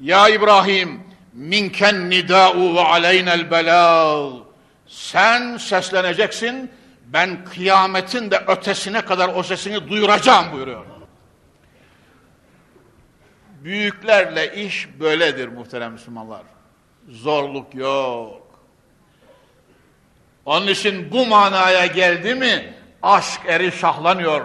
Ya İbrahim, minken nida'u ve aleynel bela. Sen sesleneceksin, ben kıyametin de ötesine kadar o sesini duyuracağım buyuruyor. Büyüklerle iş böyledir muhterem Müslümanlar. Zorluk yok. Onun için bu manaya geldi mi aşk eri şahlanıyor.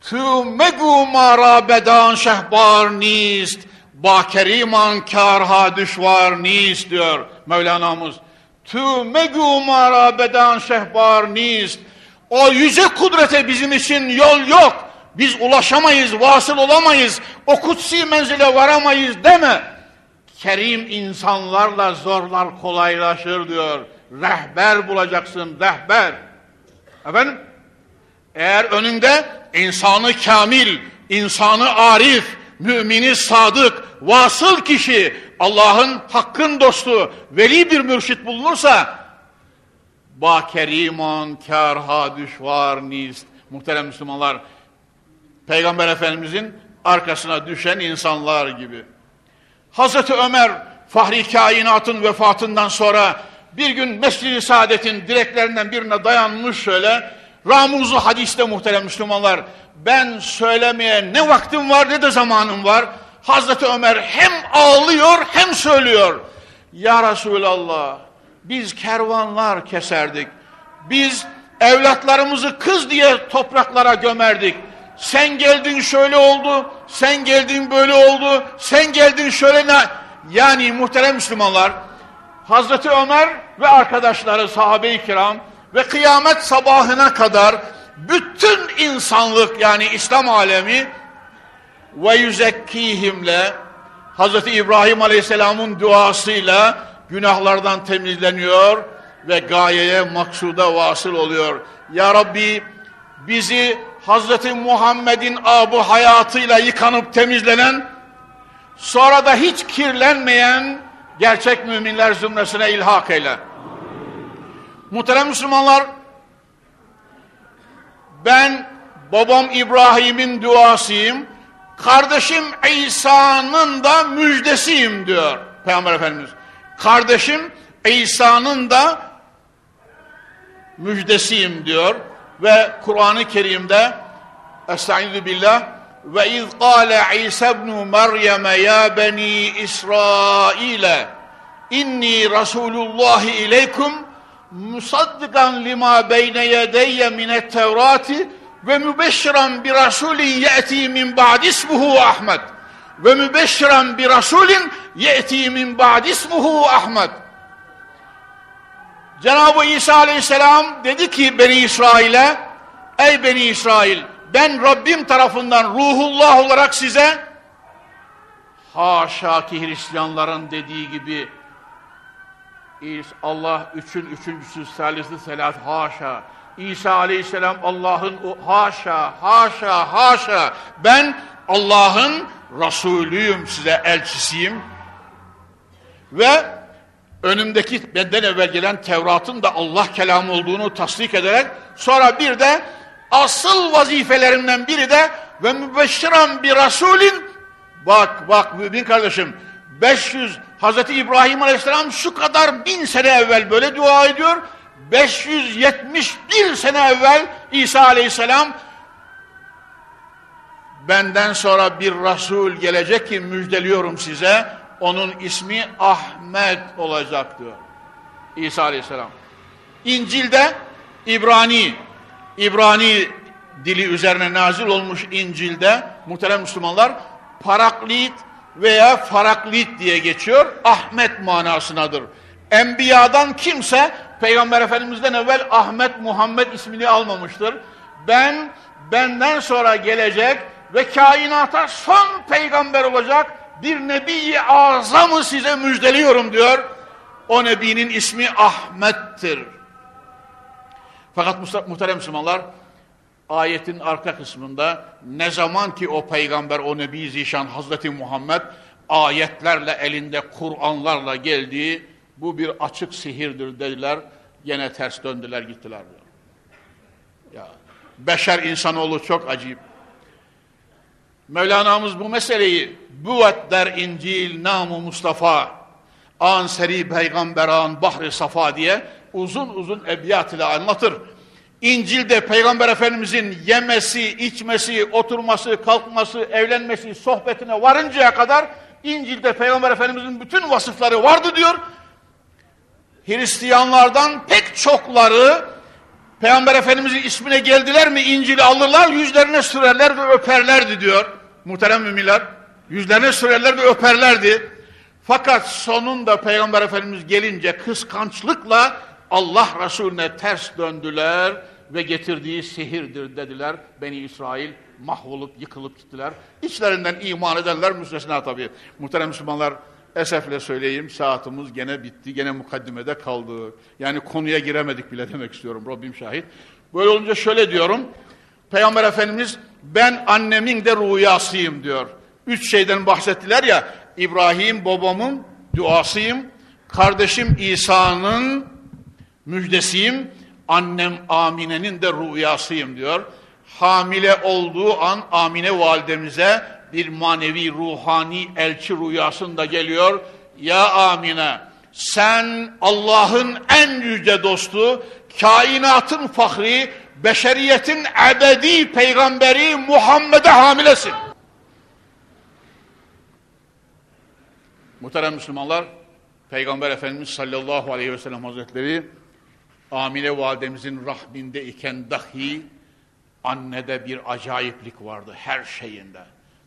Tu megu marabedan şehbar nist, bakeriman karha düşvar nist diyor Mevlana'mız. Tu megu marabedan şehbar nist. O yüce kudrete bizim için yol yok. Biz ulaşamayız, vasıl olamayız. O kutsi menzile varamayız deme. Kerim insanlarla zorlar kolaylaşır diyor. Rehber bulacaksın, rehber. Efendim? Eğer önünde insanı kamil, insanı arif, mümini sadık, vasıl kişi, Allah'ın hakkın dostu, veli bir mürşit bulunursa, ba keriman kârha düşvar nist. Muhterem Müslümanlar, Peygamber Efendimizin arkasına düşen insanlar gibi. Hazreti Ömer, Fahri Kainat'ın vefatından sonra bir gün Mescid-i Saadet'in direklerinden birine dayanmış şöyle, Ramuzu hadiste muhterem Müslümanlar, ben söylemeye ne vaktim var ne de zamanım var. Hazreti Ömer hem ağlıyor hem söylüyor. Ya Resulallah, biz kervanlar keserdik. Biz evlatlarımızı kız diye topraklara gömerdik. Sen geldin şöyle oldu, sen geldin böyle oldu, sen geldin şöyle ne... Yani muhterem Müslümanlar, Hazreti Ömer ve arkadaşları sahabe-i kiram ve kıyamet sabahına kadar bütün insanlık yani İslam alemi ve yüzekkihimle Hazreti İbrahim Aleyhisselam'ın duasıyla günahlardan temizleniyor ve gayeye maksuda vasıl oluyor. Ya Rabbi bizi Hazreti Muhammed'in abu hayatıyla yıkanıp temizlenen sonra da hiç kirlenmeyen gerçek müminler zümresine ilhak eyle. Muhterem Müslümanlar, ben babam İbrahim'in duasıyım, kardeşim İsa'nın da müjdesiyim diyor Peygamber Efendimiz. Kardeşim İsa'nın da müjdesiyim diyor ve Kur'an-ı Kerim'de Estaizu billah ve iz kâle İsa ibn Meryem ya beni İsrail inni Resulullah ileykum musaddikan lima beyne yedeyye minet tevrati ve mübeşşiran bir rasulin ye'ti min ba'd ismuhu Ahmet ve mübeşşiran bir rasulin ye'ti min ba'd ismuhu Ahmet Cenab-ı İsa aleyhisselam dedi ki Beni İsrail'e, ey Beni İsrail ben Rabbim tarafından ruhullah olarak size haşa ki Hristiyanların dediği gibi Allah üçün üçüncüsü, salisi selat haşa. İsa aleyhisselam Allah'ın haşa, haşa, haşa. Ben Allah'ın Resulüyüm size elçisiyim. Ve önümdeki benden evvel gelen Tevrat'ın da Allah kelamı olduğunu tasdik ederek sonra bir de asıl vazifelerimden biri de ve mübeşşiran bir Resulin bak bak mümin kardeşim 500 Hazreti İbrahim Aleyhisselam şu kadar bin sene evvel böyle dua ediyor 571 sene evvel İsa Aleyhisselam benden sonra bir Resul gelecek ki müjdeliyorum size onun ismi Ahmet olacak diyor İsa Aleyhisselam. İncil'de İbrani İbrani dili üzerine nazil olmuş İncil'de muhterem Müslümanlar paraklit veya faraklit diye geçiyor. Ahmet manasınadır. Enbiyadan kimse Peygamber Efendimiz'den evvel Ahmet Muhammed ismini almamıştır. Ben benden sonra gelecek ve kainata son peygamber olacak bir nebi azamı size müjdeliyorum diyor. O nebinin ismi Ahmet'tir. Fakat muhterem Müslümanlar ayetin arka kısmında ne zaman ki o peygamber, o Nebi Zişan Hazreti Muhammed ayetlerle elinde Kur'anlarla geldiği bu bir açık sihirdir dediler. Gene ters döndüler gittiler diyor. Ya, beşer insanoğlu çok acayip. Mevlana'mız bu meseleyi büvet der İncil namu Mustafa an seri peygamberan bahri safa diye uzun uzun ebiyat ile anlatır. İncil'de Peygamber Efendimizin yemesi, içmesi, oturması, kalkması, evlenmesi, sohbetine varıncaya kadar İncil'de Peygamber Efendimizin bütün vasıfları vardı diyor. Hristiyanlardan pek çokları Peygamber Efendimizin ismine geldiler mi İncil'i alırlar, yüzlerine sürerler ve öperlerdi diyor. Muhterem müminler, yüzlerine sürerler ve öperlerdi. Fakat sonunda Peygamber Efendimiz gelince kıskançlıkla Allah Resulüne ters döndüler ve getirdiği sihirdir dediler. Beni İsrail mahvolup yıkılıp gittiler. İçlerinden iman edenler müstesna tabii. Muhterem Müslümanlar esefle söyleyeyim saatimiz gene bitti. Gene mukaddimede kaldı. Yani konuya giremedik bile demek istiyorum. Rabbim şahit. Böyle olunca şöyle diyorum. Peygamber Efendimiz ben annemin de rüyasıyım diyor. Üç şeyden bahsettiler ya. İbrahim babamın duasıyım. Kardeşim İsa'nın müjdesiyim annem Amine'nin de rüyasıyım diyor. Hamile olduğu an Amine validemize bir manevi ruhani elçi rüyasında geliyor. Ya Amine sen Allah'ın en yüce dostu, kainatın fahri, beşeriyetin ebedi peygamberi Muhammed'e hamilesin. Muhterem Müslümanlar, Peygamber Efendimiz sallallahu aleyhi ve sellem hazretleri Amine validemizin rahminde iken dahi annede bir acayiplik vardı her şeyinde.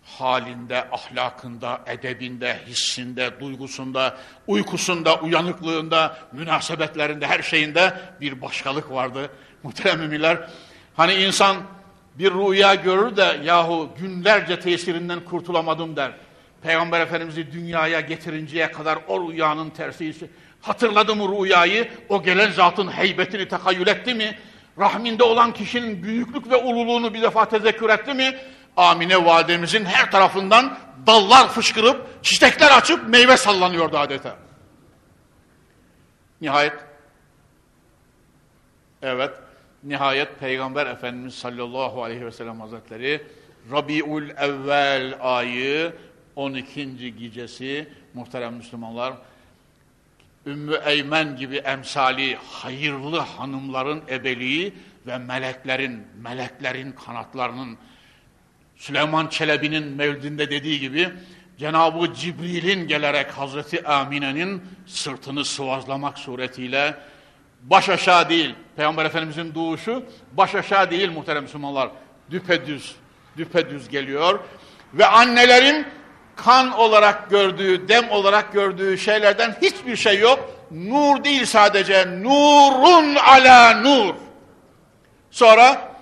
Halinde, ahlakında, edebinde, hissinde, duygusunda, uykusunda, uyanıklığında, münasebetlerinde, her şeyinde bir başkalık vardı. Muhterem hani insan bir rüya görür de yahu günlerce tesirinden kurtulamadım der. Peygamber Efendimiz'i dünyaya getirinceye kadar o rüyanın tersi Hatırladı mı rüyayı? O gelen zatın heybetini tekayyül etti mi? Rahminde olan kişinin büyüklük ve ululuğunu bir defa tezekkür etti mi? Amine validemizin her tarafından dallar fışkırıp, çiçekler açıp meyve sallanıyordu adeta. Nihayet, evet, nihayet Peygamber Efendimiz sallallahu aleyhi ve sellem hazretleri Rabiul evvel ayı 12. gecesi muhterem Müslümanlar Ümmü Eymen gibi emsali hayırlı hanımların ebeliği ve meleklerin, meleklerin kanatlarının Süleyman Çelebi'nin mevlidinde dediği gibi Cenab-ı Cibril'in gelerek Hazreti Amine'nin sırtını sıvazlamak suretiyle baş aşağı değil, Peygamber Efendimizin doğuşu baş aşağı değil muhterem Müslümanlar, düpedüz, düpedüz geliyor. Ve annelerin kan olarak gördüğü, dem olarak gördüğü şeylerden hiçbir şey yok. Nur değil sadece, nurun ala nur. Sonra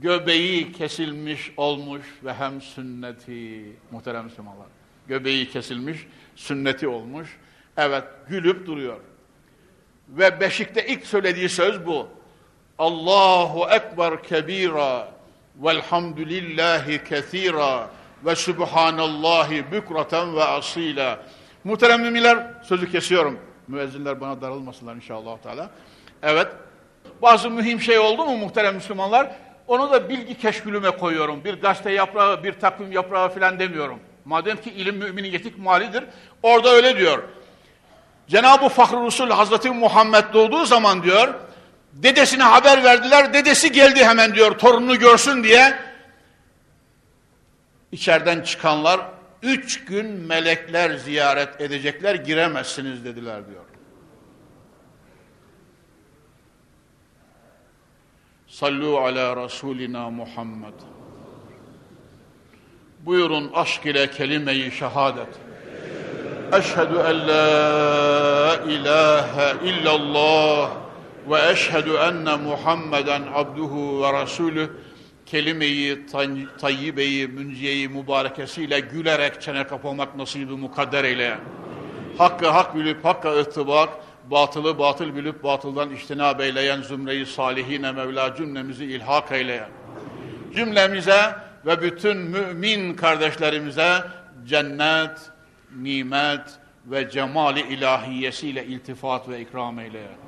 göbeği kesilmiş olmuş ve hem sünneti, muhterem Müslümanlar, göbeği kesilmiş, sünneti olmuş. Evet, gülüp duruyor. Ve beşikte ilk söylediği söz bu. Allahu Ekber kebira velhamdülillahi kethira ve subhanallahi bükraten ve asila. Muhterem müminler, sözü kesiyorum. Müezzinler bana darılmasınlar inşallah Teala. Evet, bazı mühim şey oldu mu muhterem Müslümanlar? Onu da bilgi keşkülüme koyuyorum. Bir gazete yaprağı, bir takvim yaprağı falan demiyorum. Madem ki ilim müminin yetik malidir. Orada öyle diyor. Cenab-ı Fahri Resul Hazreti Muhammed doğduğu zaman diyor, dedesine haber verdiler, dedesi geldi hemen diyor, torununu görsün diye. İçeriden çıkanlar, üç gün melekler ziyaret edecekler, giremezsiniz dediler diyor. Sallu ala Resulina Muhammed. Buyurun aşk ile kelime-i şehadet. Eşhedü en la ilahe illallah ve eşhedü enne Muhammeden abduhu ve rasulü kelime-i münziyeyi mübarekesiyle gülerek çene kapamak nasibi mukadder eyle. Hakkı hak bilip hakka ıhtibak, batılı batıl bilip batıldan iştinab eyleyen zümreyi salihine Mevla cümlemizi ilhak eyleyen. Cümlemize ve bütün mümin kardeşlerimize cennet, nimet ve cemali ilahiyesiyle iltifat ve ikram eyleyen.